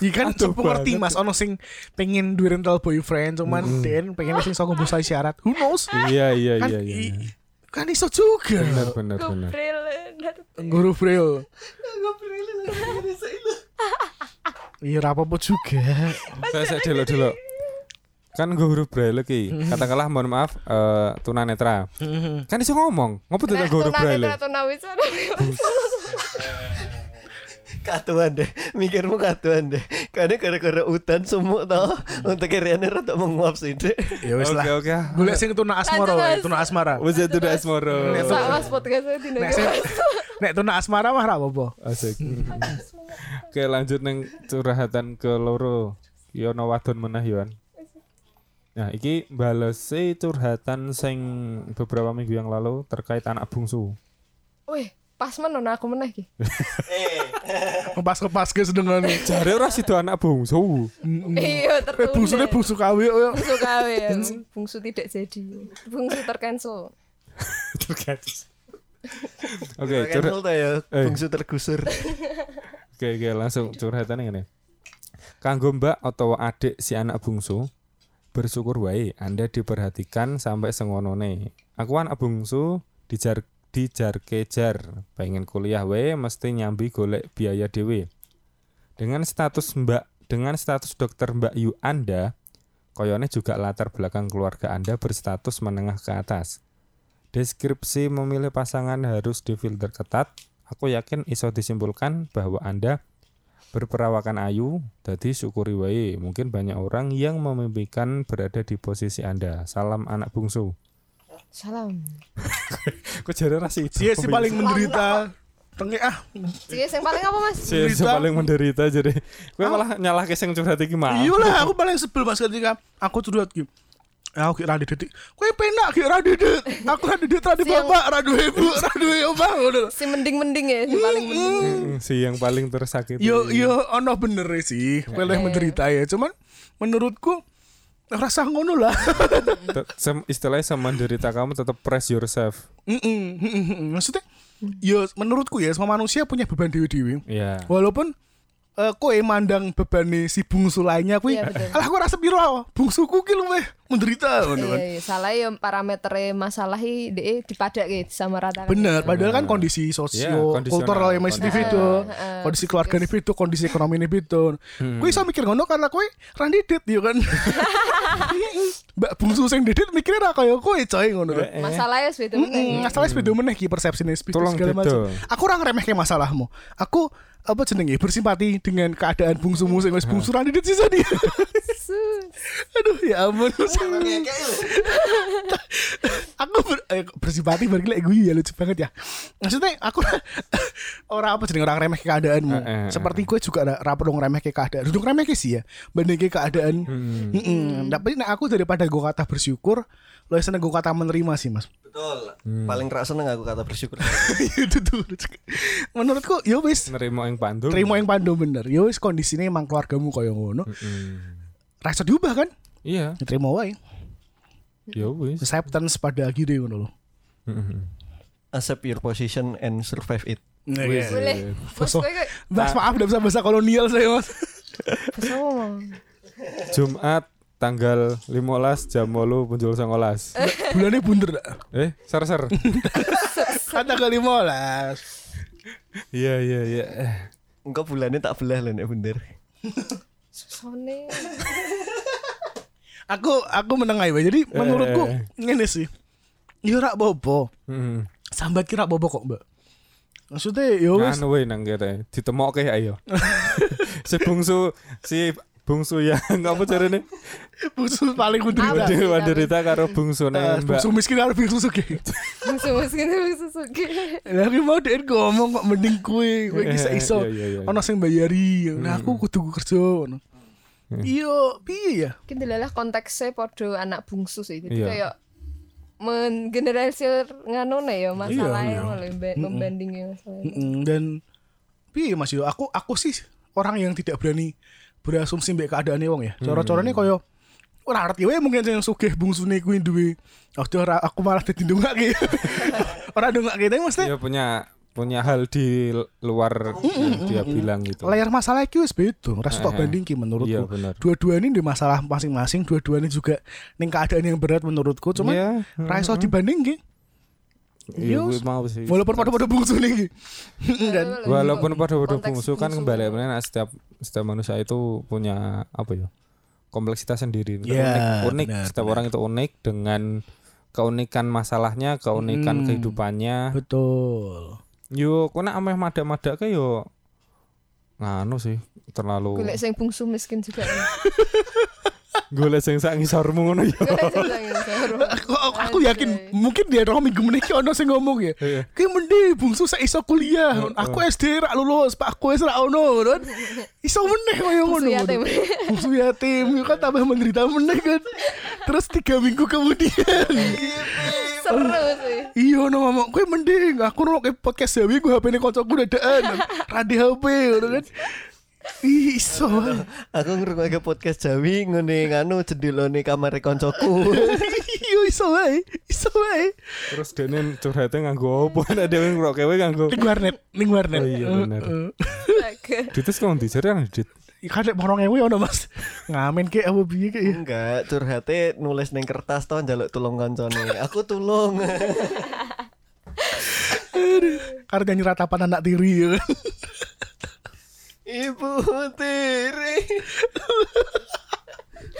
Iya kan aku ngerti mas Ono sing pengen duwe rental boyfriend Cuman Den pengen sing songong bahasa isyarat Who knows Iya iya kan, iya iya. Kan iso juga Go bener. Braille. Guru Braille Iya apa-apa juga Saya saya dulu dulu. Kan gue huruf braille ki. Katakanlah mohon maaf eh tunanetra. Kan iso ngomong. Ngopo tuh gue huruf tuna braille? netra tuna wis Katuan deh, mikirmu katuan deh. Karena gara-gara udan sumuk tau untuk Riana rada menguap sih deh. Ya wis Oke lah oke. Gue sing tuna asmara Lanjut, wae. Tuna asmara Wes itu udah asmoro. Sak Mas podcastnya dino Nek Nek tuna asmara mah ra apa-apa Asik. Oke lanjut neng curhatan ke loro. Yo no wadon menah yoan. Nah, iki balesi curhatan sing beberapa minggu yang lalu terkait anak bungsu. Wih, pas menon aku meneh iki. Ngepas-ngepas ke sedengane Jare ora sido anak bungsu. Iya, Eh tertunda. busune busu kawe ya Bungsu kawe ya. Bungsu tidak jadi. Bungsu tercancel. Tergantung. Oke, curhat. Ya, Eh. bungsu tergusur. Oke, oke, langsung curhatan ini. Kanggo Mbak atau adik si anak bungsu, bersyukur wae Anda diperhatikan sampai sengonone. Aku anak bungsu dijar dijar kejar, pengen kuliah wae mesti nyambi golek biaya dewe. Dengan status Mbak, dengan status dokter Mbak Yu Anda, koyone juga latar belakang keluarga Anda berstatus menengah ke atas. Deskripsi memilih pasangan harus difilter ketat. Aku yakin iso disimpulkan bahwa Anda berperawakan ayu, jadi syukuri wae. Mungkin banyak orang yang memimpikan berada di posisi Anda. Salam anak bungsu. Salam. Kok jare ra sih? Dia sih paling menderita Tengi ah Sih, yang paling apa Mas? Si si menderita. paling menderita jadi. Kowe malah nyalahke sing curhat iki mah. Iya lah aku paling sebel mas ketika Aku curhat gitu Ya aku kira dididik Kue penak kira dididik Aku ra dididik ra bapak Ra duwe ibu Ra duwe omah ngono. Si mending-mending ya, si paling mending. Mm, si yang paling tersakiti. Yo yo ono bener sih Pilih menderita ya Cuman menurutku Rasa ngono lah istilahnya sama menderita kamu tetap press yourself. Maksudnya Yo menurutku ya Semua manusia punya beban dewi-dewi Iya. Walaupun eh kowe mandang beban si bungsu lainnya kuwi Iya, betul. alah aku rasa piro bungsuku ki luwih menderita ngono kan. Iya, iya. salah ya parameter masalah i de dipadake sama rata Bener, padahal kan kondisi sosio kondisional. kultural yang masih Heeh, kondisi keluarga ini beda, kondisi ekonomi ini beda. Hmm. Iso mikir ngono karena kowe randidit ya kan. Mbak bungsu sing dedet mikirnya ra kaya kowe coy ngono kan. Eh, Masalahnya beda Mm, meneh. Masalahnya sepeda meneh ki persepsine sepeda segala macam. Aku ora ngremehke masalahmu. Aku apa jenenge bersimpati dengan keadaan bungsumu sing wis bungsu ra dedet sisa dia. Aduh ya ampun. aku ber, eh, bersimpati bagi lek gue ya lucu banget ya. Maksudnya aku orang apa jenenge orang remeh ke keadaanmu. Eh, eh, Seperti gue juga ra- ra perlu ngremeh ke keadaan. Duduk remeh ke sih ya. Banding ke keadaan. Hmm. Mm-mm. Tapi nek aku daripada gue kata bersyukur, lo seneng gue kata menerima sih mas. Betul. Hmm. Paling kerak seneng aku kata bersyukur. itu tuh. Menurutku ya wis nerima yang pandu. terima yang pandu bener. Ya wis kondisinya emang keluargamu koyo ngono. Hmm. Rasa diubah kan? Iya, Ya, terima wae. ya wis. Acceptance pada akhirnya ngono loh. Hmm. Accept your position and survive it. Nah, iya. Boleh. Bos Mas maaf udah bisa bahasa kolonial saya mas. Jumat tanggal 15 jam 8 punjul 19. Bulannya bunder. Eh, ser ser. Kata kali molas. Iya iya iya. Eh, Engkau bulannya tak belah loh nek bener. Susone. Aku aku menengah ya. Jadi menurutku Eh. ngene sih. Ya rak bobo. Hmm. Sambat kira bobo kok, Mbak. Maksudnya ya wis Anu we nang kene ditemokke ayo. si bungsu si bungsu yang apa carane? bungsu paling Apa? menderita. Karo bungsune Eh, Mbak. Bungsu miskin harus bungsu sugih. Musuh-musuh ini musuh suki. Lah ki mau dia ngomong kok mending kue, kue bisa iso. iya, iya, iya. Ono sing bayari. Nah aku kudu kerja ngono. Hmm. Iya, piye ya? Mungkin delalah konteksnya podo anak bungsu sih. Jadi Iya. kayak menggeneralisir nganone ya masalahnya iya. malah memba- membandingnya masalahnya. Dan piye Mas yo aku aku sih orang yang tidak berani berasumsi mbek keadaane wong ya. Cara-carane koyo ora ngerti wae mungkin sing sugih bungsune kuwi duwe. Oh, ora aku malah dadi ndongake. ora ndongake tapi mesti Dia punya punya hal di luar yang dia bilang gitu. layar masalah iki wis beda. Ora tok Eh, banding ki menurutku. Iya. Dua-dua ini di masalah masing-masing, dua-duanya juga ning keadaan yang berat menurutku. Cuman Iya. ra iso dibanding ki. Iya, Iya, gue mau sih. Walaupun pada-pada bungsune ki. kan. Walaupun pada pada Konteks bungsu kan bungsu. kembali nah, setiap setiap manusia itu punya apa ya kompleksitas sendiri Ya, unik, unik. benar, setiap benar. orang itu unik dengan keunikan masalahnya keunikan Hmm. kehidupannya Betul. yo kena ameh madak-madak ke yo nganu sih terlalu Golek sing bungsu miskin juga. golek sing sak ngisormu ngono seru. Aku, aku, yakin mungkin dia orang minggu meniki ono sing ngomong ya. Iya. Ki mending bungsu sak iso kuliah. Aku SD rak lulus, Pak aku wis rak ono ngono. Iso meneh koyo ngono. Bungsu yatim. Bungsu yatim yo kan tambah menderita meneh kan. Terus tiga minggu kemudian Seru sih. Iya no ngomong Gue mending Aku nongok podcast Jawi Gue HP ini kocokku dadaan Radi HP ngono kan iso. Aku ngrungokke podcast Jawi ngene nganu jendelane kamar koncoku. Iya iso wae Iso wae terus dene curhatnya nganggo opo nek dhewe ngrokke wae nganggo Ning warnet Ning warnet Oh iya, bener. Dites kok dijare nang dit Kan lek morong ewe ono mas Ngamen ke apa piye ke ya Enggak, curhate nulis ning kertas toh njaluk tulung koncone. Aku tulung. Karena nyanyi ratapan anak tiri ya kan Ibu tiri.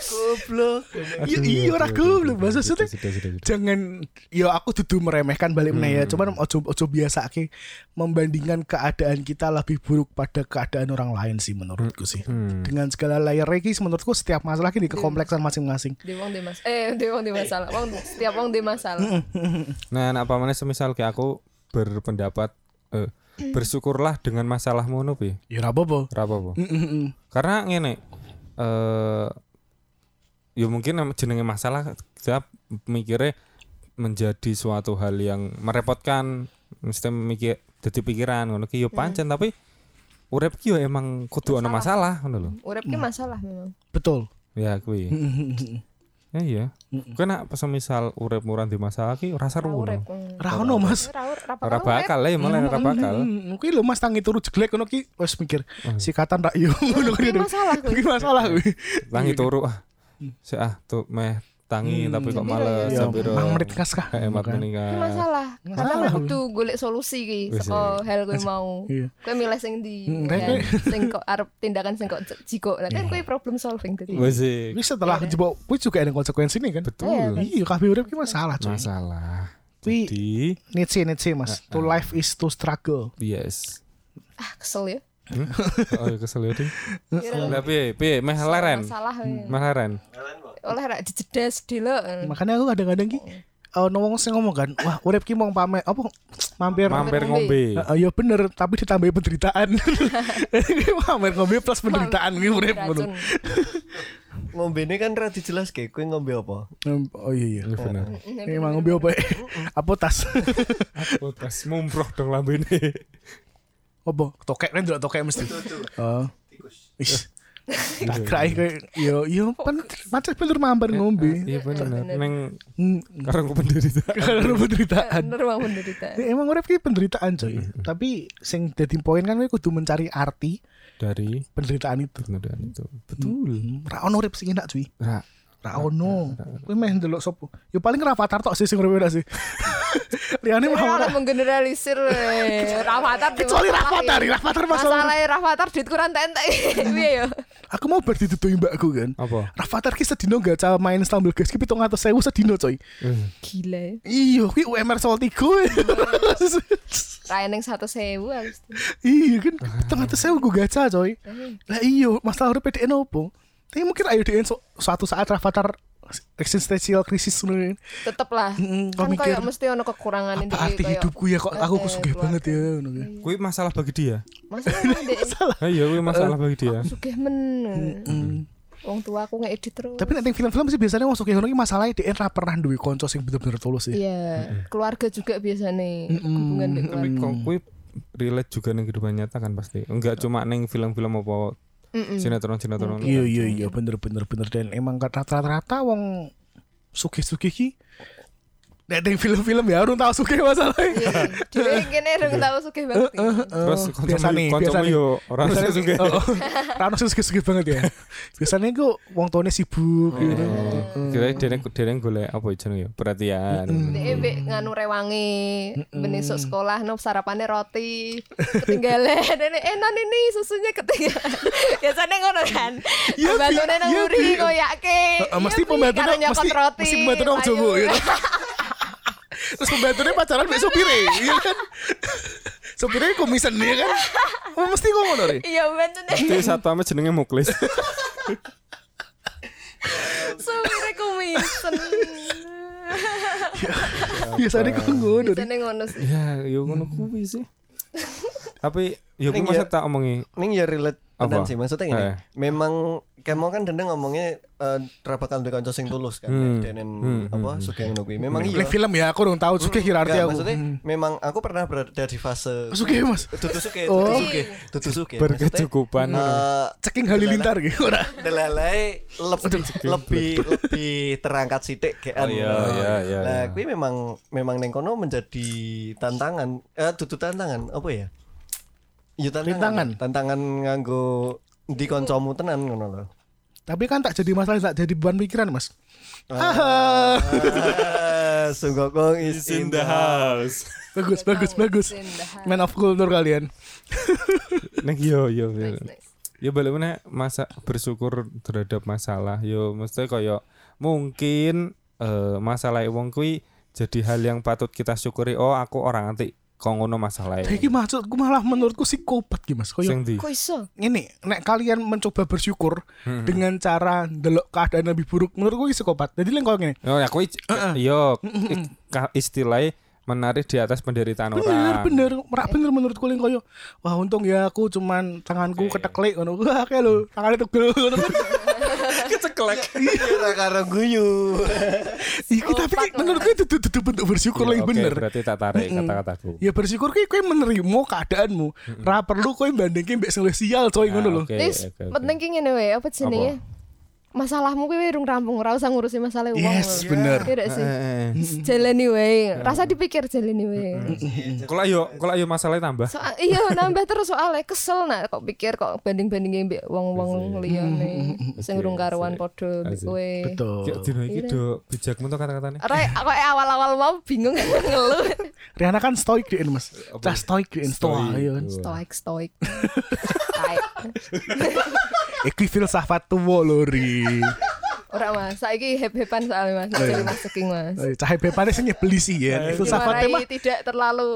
Goblok. Iya iya ora goblok Mas Maksudnya sudah sudah sudah jangan ya aku dudu meremehkan balik meneh ya Hmm. cuman ojo ojo biasa membandingkan keadaan kita lebih buruk pada keadaan orang lain sih menurutku sih Hmm. dengan segala layer iki menurutku setiap masalah ini kekompleksan masing-masing Di wong di mas eh di wong di masalah. Wong setiap wong di masalah. Nah, nah apa mana semisal kayak aku berpendapat eh, bersyukurlah dengan masalahmu ngono pi. ya ora apa-apa Ora apa-apa. Mm-mm. Karena ngene eh ya mungkin jenenge masalah kita mikirnya menjadi suatu hal yang merepotkan mesti mikir jadi pikiran ngono ki yo pancen tapi urip ki yo emang kudu ana masalah ngono lho. Urip ki masalah memang. betul Ya kuwi. Ya iya. Kena semisal urip murah di masalah ki ora seru Urip. ngono. Ra ono mas Ora bakal ya malah ora bakal. Mm, Kuwi lho Mas tangi turu jeglek ngono ki wis mikir Oh. sikatan rak yo ngono Iki kuwi. masalah kuwi. Iki masalah kuwi. Langi turu ah. Si ah tuh meh tangi Hmm. tapi kok males Ya, sampai mang menit kas kah? kayak emat menikah. Ini masalah. Karena Masalah. kowe kudu golek solusi ki Wis, saka hal kowe mau. Iya. Kowe milih sing ndi? Hmm, kayak- Sing kok arep tindakan sing kok jiko. Nah kan kowe problem solving tadi. Sih. Wis setelah jebok kuwi juga ada konsekuensi nih kan. Betul. Iya, kabeh urip ki masalah, coy. Masalah. Jadi, Nietzsche, Nietzsche, Mas. To life is to struggle. yes. Ah kesel ya. Hmm? Oh, kesel ya, Lah piye? Piye meh leren? Meh leren. Oleh rak dijedas dilo. Makanya aku kadang-kadang ki eh ngomong sing ngomong kan, wah urip ki mau pamer apa mampir Mampir ngombe. Heeh, ya bener, tapi ditambahi penderitaan. mampir ngombe plus penderitaan ki urip ngono. Ngombe ini kan rada jelas kayak kue ngombe apa? Oh iya iya. Ini bener. Emang ngombe apa? Apa tas? Aku tas mumproh dong lambene. Apa? Tokek kan ndelok tokek mesti. Oh. Wis. Tak kira kayak yo yo pan macet bener mampir ngombe. Iya bener. Neng Hmm, ku penderitaan. Karena penderitaan. Bener bang penderita. Ya, Emang urip ki penderitaan coy. Tapi sing dadi poin kan kowe kudu mencari arti Dari penderitaan itu. penderitaan itu. Betul. Hmm, Ra ono urip sing enak cuy. Ra. Ra ono. Kowe meh ndelok sopo? Ya paling Rafathar tok sih sing enak sih. Liyane Ini mah ora. menggeneralisir eh, Rafathar Kecuali masalah Rafathar, ya. Rafathar masalah. Masalahnya Rafathar duit kurang tentek Piye ya Aku mau bar ditutupi mbakku kan. Apa? Rafathar ki sedino gacha main stumble guys ki 700.000 sedino coy. Eh, Gila ya Iya, kuwi UMR soal tigo. Raya neng satu sewu iya kan, tengah tuh saya gue gacha coy. Lah iya, masalah urip PDN opo? Tapi mungkin ayo DN su- suatu saat Rafathar existential crisis ngono kan. Tetep lah Mm, kau Kan mikir, kayak mesti ono kekurangan Apa arti hidupku ya kok aku sugih banget ya ngono kan. Kuwi masalah bagi dia. Masalah Ah, iya kuwi masalah bagi dia. Sugih men. Wong tua aku ngedit terus Tapi nek ning film-film sih biasanya wong sugih ngono ki masalahnya DN ra pernah duwe kanca sing bener-bener tulus sih. Iya Keluarga juga biasanya Hubungan dengan Tapi kok kuwi relate juga ning kehidupan nyata kan pasti. Enggak cuma ning film-film apa Mm-mm. sinetron-sinetron. Iya iya iya bener bener bener dan emang rata-rata wong sugih-sugih ki nek film-film ya urung tau sugih masalahnya. Iya Dhewe kene rung tau sugih banget Terus biasa nih, kancamu biasa kancamu nih. yo ora juga. Oh, oh. Rano sih sugih banget ya. Biasanya ku wong tuane sibuk gitu. Kira dereng dereng golek apa jenenge ya? Perhatian. Mbek nganu rewangi ben esuk sekolah no sarapannya roti ketinggalan eh non ini susunya ketinggalan biasanya ngono kan Iya, pembantunya nang Iya, nguri Heeh, mesti pembantunya mesti mesti pembantunya wong Jawa ya. Terus pembantunya pacaran mbek supire, iya kan? Supire komisen ya kan? Oh, mesti ngono re. iya pembantunya Itu satu ame jenenge Muklis. supire komisen Biasanya kok ngono biasanya ngono sih ya, yo ngono kuwi sih. Tapi Ning masa ya- tak omongi Ning ya relate tenan Apa? sih maksudnya gini. Eh. Memang kamu kan dendeng ngomongnya eh ra bakal duwe kanca sing tulus kan. Hmm. Denen Hmm, apa sugih ngono kuwi. Memang iya. Lek film ya aku urung tahu sugih kira arti aku. maksudnya Hmm. memang aku pernah berada di fase Sugih Mas. Tutu suke, Oh. tutu suke, tutu suke. berkecukupan. Eh, Ceking halilintar gitu ora. Delalai lebih lebih lebih terangkat sithik kayak Oh, iya, iya, iya, Nah, iya. kuwi memang memang neng kono menjadi tantangan. Eh dudu tantangan apa ya? Ya tantangan. Tantangan nganggo di koncomu tenan ngono lho. Tapi kan tak jadi masalah tak jadi beban pikiran Mas. Ah, Sunggokong is in the house. Bagus bagus bagus. Man of culture kalian. Nek yo yo. yo. Nice, nice. Ya balik mana masa bersyukur terhadap masalah. Yo mesti koyo mungkin eh masalah wong kuwi jadi hal yang patut kita syukuri. Oh, aku orang anti kok ngono masalah. Iki maksudku malah menurutku psikopat ki Mas. Koyo Sing di. kok iso ini nek kalian mencoba bersyukur Hmm. dengan cara ndelok keadaan lebih buruk menurutku iki psikopat. Jadi lek koyo ngene. Oh, aku yo istilahnya menarik di atas penderitaan Bener orang. bener, merak bener menurutku lek koyo wah untung ya aku cuman tanganku keteklik ngono. Wah kayak lho, tangannya ngono kan. Keceklek. Ora karo guyu. Iki tapi ki menurutku itu itu bentuk bersyukur Ya, lagi oke, bener. Berarti tak tarik kata-kataku. Ya bersyukur ki kowe menerima keadaanmu. Ra perlu kowe bandingke mbek sing sial coy ngono lho. Oke. penting ki ngene wae apa jenenge? Masalahmu kuwi urung rampung, ora usah ngurusi masalah wong. Yes, bener. Iya nggak sih? Jalani wae. Rasa dipikir jalani wae. Kalau ayo, kalau ayo masalahnya tambah. Soal, iya nambah terus soalnya kesel nak kok pikir kok banding-bandingin mbek wong-wong liyane sing urung karuan padha Asik. kowe. Betul. Kayak dino iki do bijakmu tuh kata-katanya. Ora kok awal-awal mau bingung ngeluh. Rihanna kan stoik dia mas. Cah stoik dia stoa. Stoik. Iya kan. Stoik stoik. Iki filsafat tuwa lho ri. ora Mas, saiki hep-hepan soalnya Mas, Oh, iya. jadi Mas Mas. Eh, Cah bepane sing nyebeli sih ya. Filsafatnya mah. Dimarahi tidak terlalu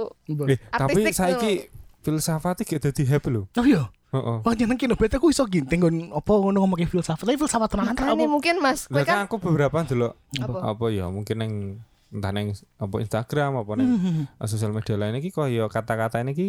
Eh, tapi saiki filsafat iki dadi hype lho. Oh iya. Heeh. Wah jeneng kene bete aku iso ginting nggon apa ngono ngomongin filsafat. Tapi filsafat tenan apa? mungkin Mas, kowe kan kan aku beberapa dulu Apa? apa ya mungkin yang entah neng apa Instagram apa neng sosial media lain iki kok ya kata-kata ini ki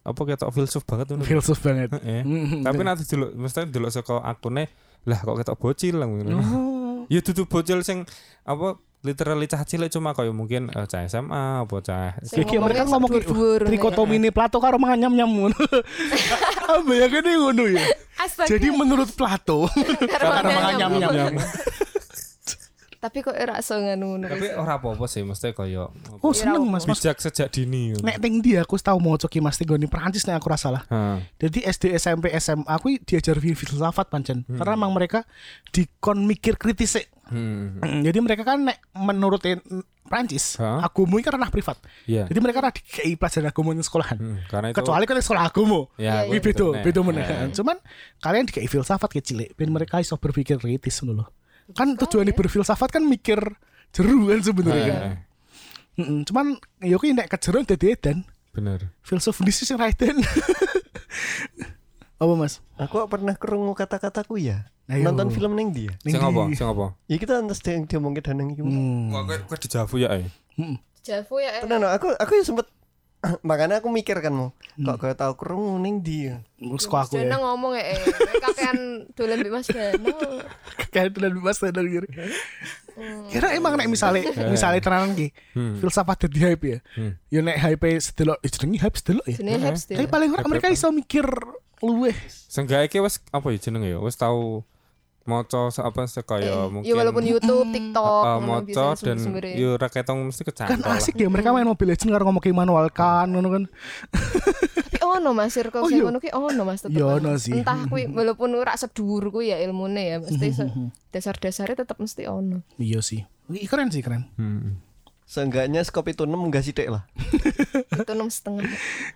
apa ketok filsuf banget ngono. Filsuf banget. Heeh. Mhm. Tapi nanti dulu mesti dulu saka akune lah kok ketok bocil lah ngono. Oh. Ya dudu bocil sing apa literally cah cilik cuma kayak mungkin eh, cah SMA apa cah Kiki mereka ngomong sedur-dur, trikotomi ini Plato karo mangan nyam-nyam ngono. Apa ya kene ngono ya. Jadi menurut Plato karo mangan nyam-nyam. Tapi kok ora iso ngono tapi ora apa-apa sih mesti kaya Oh seneng Mas. Mas bijak sejak dini. Nek ting dia aku tau mau coki Mas Tinggo Prancis nek aku ora salah. Ha. Jadi SD, SMP, SMA aku diajar fil- filsafat pancen. Karena emang mereka dikon mikir kritis sih. Hmm. Mm, Jadi mereka kan nek menurut Prancis, Hah? agama itu kan ranah privat. Iya. Jadi mereka ada dikei pelajaran agama di sekolahan. Hmm, karena itu Kecuali kan sekolah agama. ya Ini beda, bener. beda meneh. Eh, Cuman kalian dikei filsafat kecil, ben mereka iso berpikir kritis loh. Kan tujuan berfilsafat kan mikir jeru kan sebenarnya kan. Cuman ya kuwi nek kejero dadi edan. bener. Filsuf di sisi raiden. Apa Mas? Aku pernah kerungu kata-kataku ya. Ayo. Nonton film neng dia. Ning Sing apa? Sing apa? Ya kita antas yang diomongin danang iki. Hmm. Wah, kowe kowe dijavu ya, eh. Javu ya. eh. Tenan aku aku ya sempet makanya aku mikir kan mau kok kau tahu kerungu neng dia. Terus kok aku ya. ngomong ya, eh, kakean dolan mbek Mas Dana. Kayak tenan bebas tenan kira. Kira emang nek misale misale tenanan ki. Hmm. Filsafat dadi hype ya. Hmm. Ya nek hype sedelok eh, jenenge hype sedelok ya. Jenenge Haps Tapi paling ora mereka iso mikir luweh. Seenggaknya iki wis apa ya jenenge ya? Wis tau se- apa sekaya mungkin Ya walaupun YouTube, TikTok, uh, maca dan sumber-sumbernya. yo ra ketong mesti Kan kecantol lah. asik ya mereka main Mobile Legends karo ngomong manual kan ngono kan. Tapi ono Mas Oh, sing iya. ngono ki ono Mas tetep. Iya, Mas. ono sih. Entah kuwi walaupun ora sedur kuwi ya ilmune ya mesti se- dasar-dasarnya tetep mesti ono. Iya sih. Ih, keren sih keren. Hmm. Seenggaknya skop itu 6 enggak sithik lah. Itu enam setengah.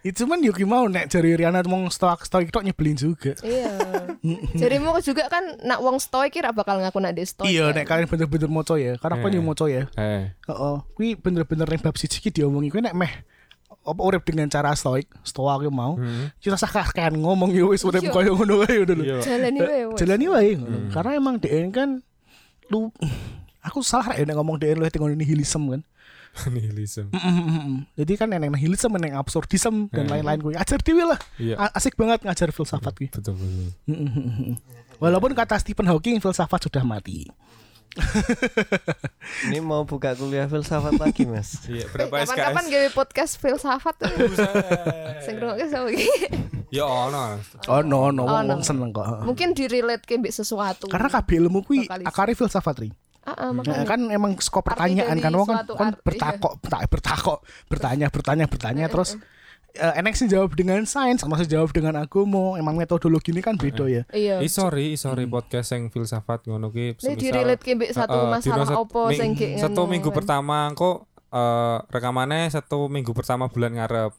Itu cuman Yuki mau nek jari Riana ngomong stok stok tok nyebelin juga. Iya. Jadimu juga kan nak wong stoik kira bakal ngaku nak dia stoik. Iya kan? nek kalian bener-bener moco ya. Karena aku Eh. moco ya. Eh, Heeh. Kuwi bener-bener ning bab siji ki diomongi kuwi nek meh apa urip dengan cara stoik, stoa ki mau. Kita sah kan ngomong yo wis urip Iya. koyo ngono wae udah lho. iya. Jalani wae. Jalani wae ngono. Karena emang DN kan lu aku salah ya nek ngomong DN lu tinggal nihilisme kan. nihilisme. Mm-mm. Jadi kan neneng nihilisme, neneng absurdisme dan Eh. lain-lain kuwi. Ajar dhewe lah. A- Asik banget ngajar filsafat kuwi. Betul betul. Mm-mm. Walaupun kata Stephen Hawking filsafat sudah mati. Ini mau buka kuliah filsafat lagi, Mas. Iya, Eh, berapa Kapan-kapan SKS? gawe podcast filsafat tuh. Sing ngrungokke sapa iki? Ya ono. Oh no no, Oh, wong seneng kok. Mungkin direlate ke mbek sesuatu. Karena kabeh ilmu kuwi akare filsafat ri. Ah, ah, Nah, kan emang skop pertanyaan kan wong kan, kan bertakok, tak bertakok, bertanya, bertanya, bertanya terus eh, enek sing jawab dengan sains sama sing jawab dengan agama. Emang metodologi ini kan beda ya. Iya. Eh sorry, sorry podcast yang filsafat ngono ki. Ini direlate mbek satu Heeh, masalah opo sing Satu minggu kan. pertama kok eh rekamannya satu minggu pertama bulan ngarep.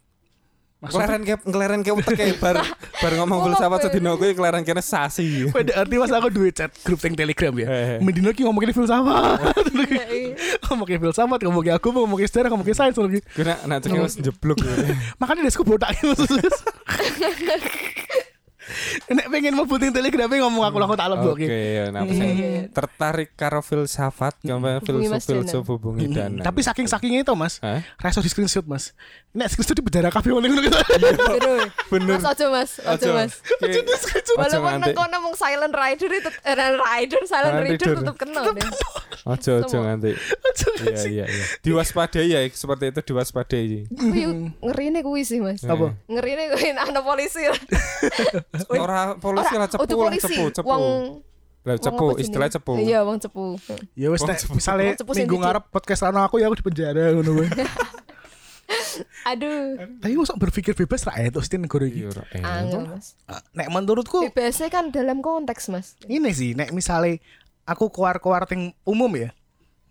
Keleren ke keleren ke utek kayak bar bar ngomong filsafat sedino kuwi keleren kene sasi. Pada arti mas aku duit chat grup yang telegram ya. Mendino ki ngomongin filsafat. Iya. ngomongin filsafat, ngomongin agama, ngomongin sejarah, ngomongin sains lagi. Kena nak cek wis jeblok. Makanya desku botak. Nek pengen mau puting telegram ngomong aku laku tak lebok Oke, ya, nah saya tertarik karo filsafat, gambar filsuf filsuf hubungi dan. Tapi saking sakingnya itu mas, Hah? Reso di screenshot mas. Nek screenshot di bedara kafe ngono gitu. Bener. Mas ojo Mas, ojo Mas. Ojo Walaupun nganti. nang kono mung silent rider itu eh, rider silent Silent reader reader. tetep kena deh. Ojo ojo nganti. Iya iya iya. Diwaspadai ya seperti itu diwaspadai. Aku yuk ngerine kuwi sih Mas. Apa? Ngerine kuwi ana polisi. Ora polisi lah Ora, cepu polisi. cepu cepu. Wong Lah Wong cepu, istilah cepu. Iya, wong cepu. Ya wis Wong nek misale Wong minggu ngarep podcast lano aku ya aku di penjara ngono kuwi. Aduh, Tapi mosok berpikir bebas ra etuk sih negara iki. Iya, angel Mas. Ah, Nek menurutku Bebasnya kan dalam konteks, Mas. ini sih nek misale aku keluar-keluar ting umum ya.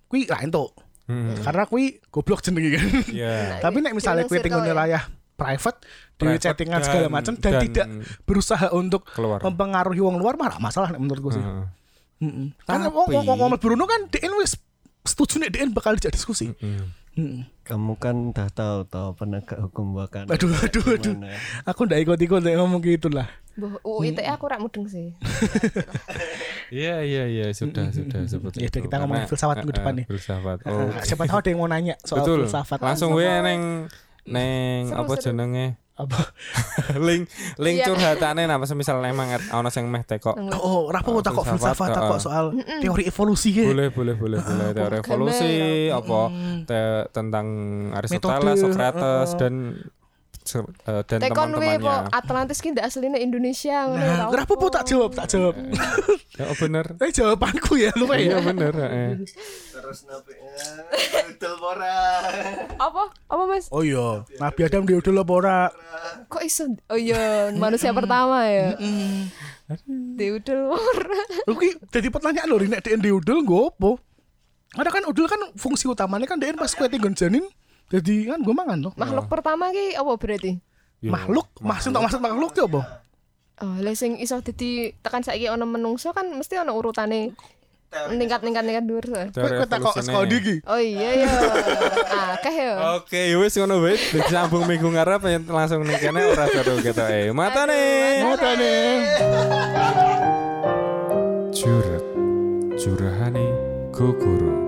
Kuwi ra entuk. Hmm. Karena kuwi goblok jenenge kan. Iya. Tapi nek misalnya Dalam kuwi tinggal circle ya. wilayah private, di Private chattingan dan- segala macam dan, dan tidak berusaha untuk keluar. mempengaruhi wong luar ra masalah nek menurutku sih. Heeh. Heeh. Karena Tapi- wong wong wong wong Bruno kan DN wis setuju nek DN bakal dijak diskusi. Heeh. Heeh. Kamu kan udah tahu toh penegak hukum bahkan. Aduh aduh aduh. Gimana? Aku ndak ikut-ikut nek ngomong gitu lah. Boh, UU ITE aku rak mudeng sih. Iya iya iya sudah sudah seperti Ya udah, itu. kita ngomong Karena- filsafat minggu depan nih. Filsafat. Oh. Siapa tahu ada yang mau nanya soal Betul. filsafat. Langsung wae neng neng apa jenenge? Apa? link link Iya. curhatane napa semisal emang ana sing meh teko. Oh, rapo Oh, takok filsafat, filsafat takok soal teori evolusi ya. Boleh boleh boleh boleh teori Bukan evolusi apa te- tentang Aristoteles, Socrates dan eh, dan po teman-temannya. Atlantis ki ndak asline Indonesia ngono Nah, kenapa po tak jawab, tak jawab. Ya oh, bener. Eh jawabanku ya lu Iya ya. bener, heeh. Terus nape? Eh, Betul pora. Apa? Apa Mas? Oh iya, Nabi Adam diudul apa ora? Kok iso? Oh iya, manusia pertama ya. Diudel ora. Ki jadi pertanyaan lho nek DN diudul nggo apa? Ada kan udul kan fungsi utamanya kan DN pas kowe tinggon janin jadi kan gue mangan tuh. Makhluk pertama ki apa berarti? Yo, Makhluk, maksud tak maksud makhluk ki apa? Oh, lah sing iso dadi tekan saiki ana menungso kan mesti ana urutane tingkat-tingkat tingkat dhuwur. so. Kowe takok sekolah iki. Oh iya ya. Akeh ya. Oke, wis ngono wae. Disambung minggu ngarep ya langsung ning kene ora seru kita eh. Mata nih. Mata nih. Curhat. Curahane Gogoro.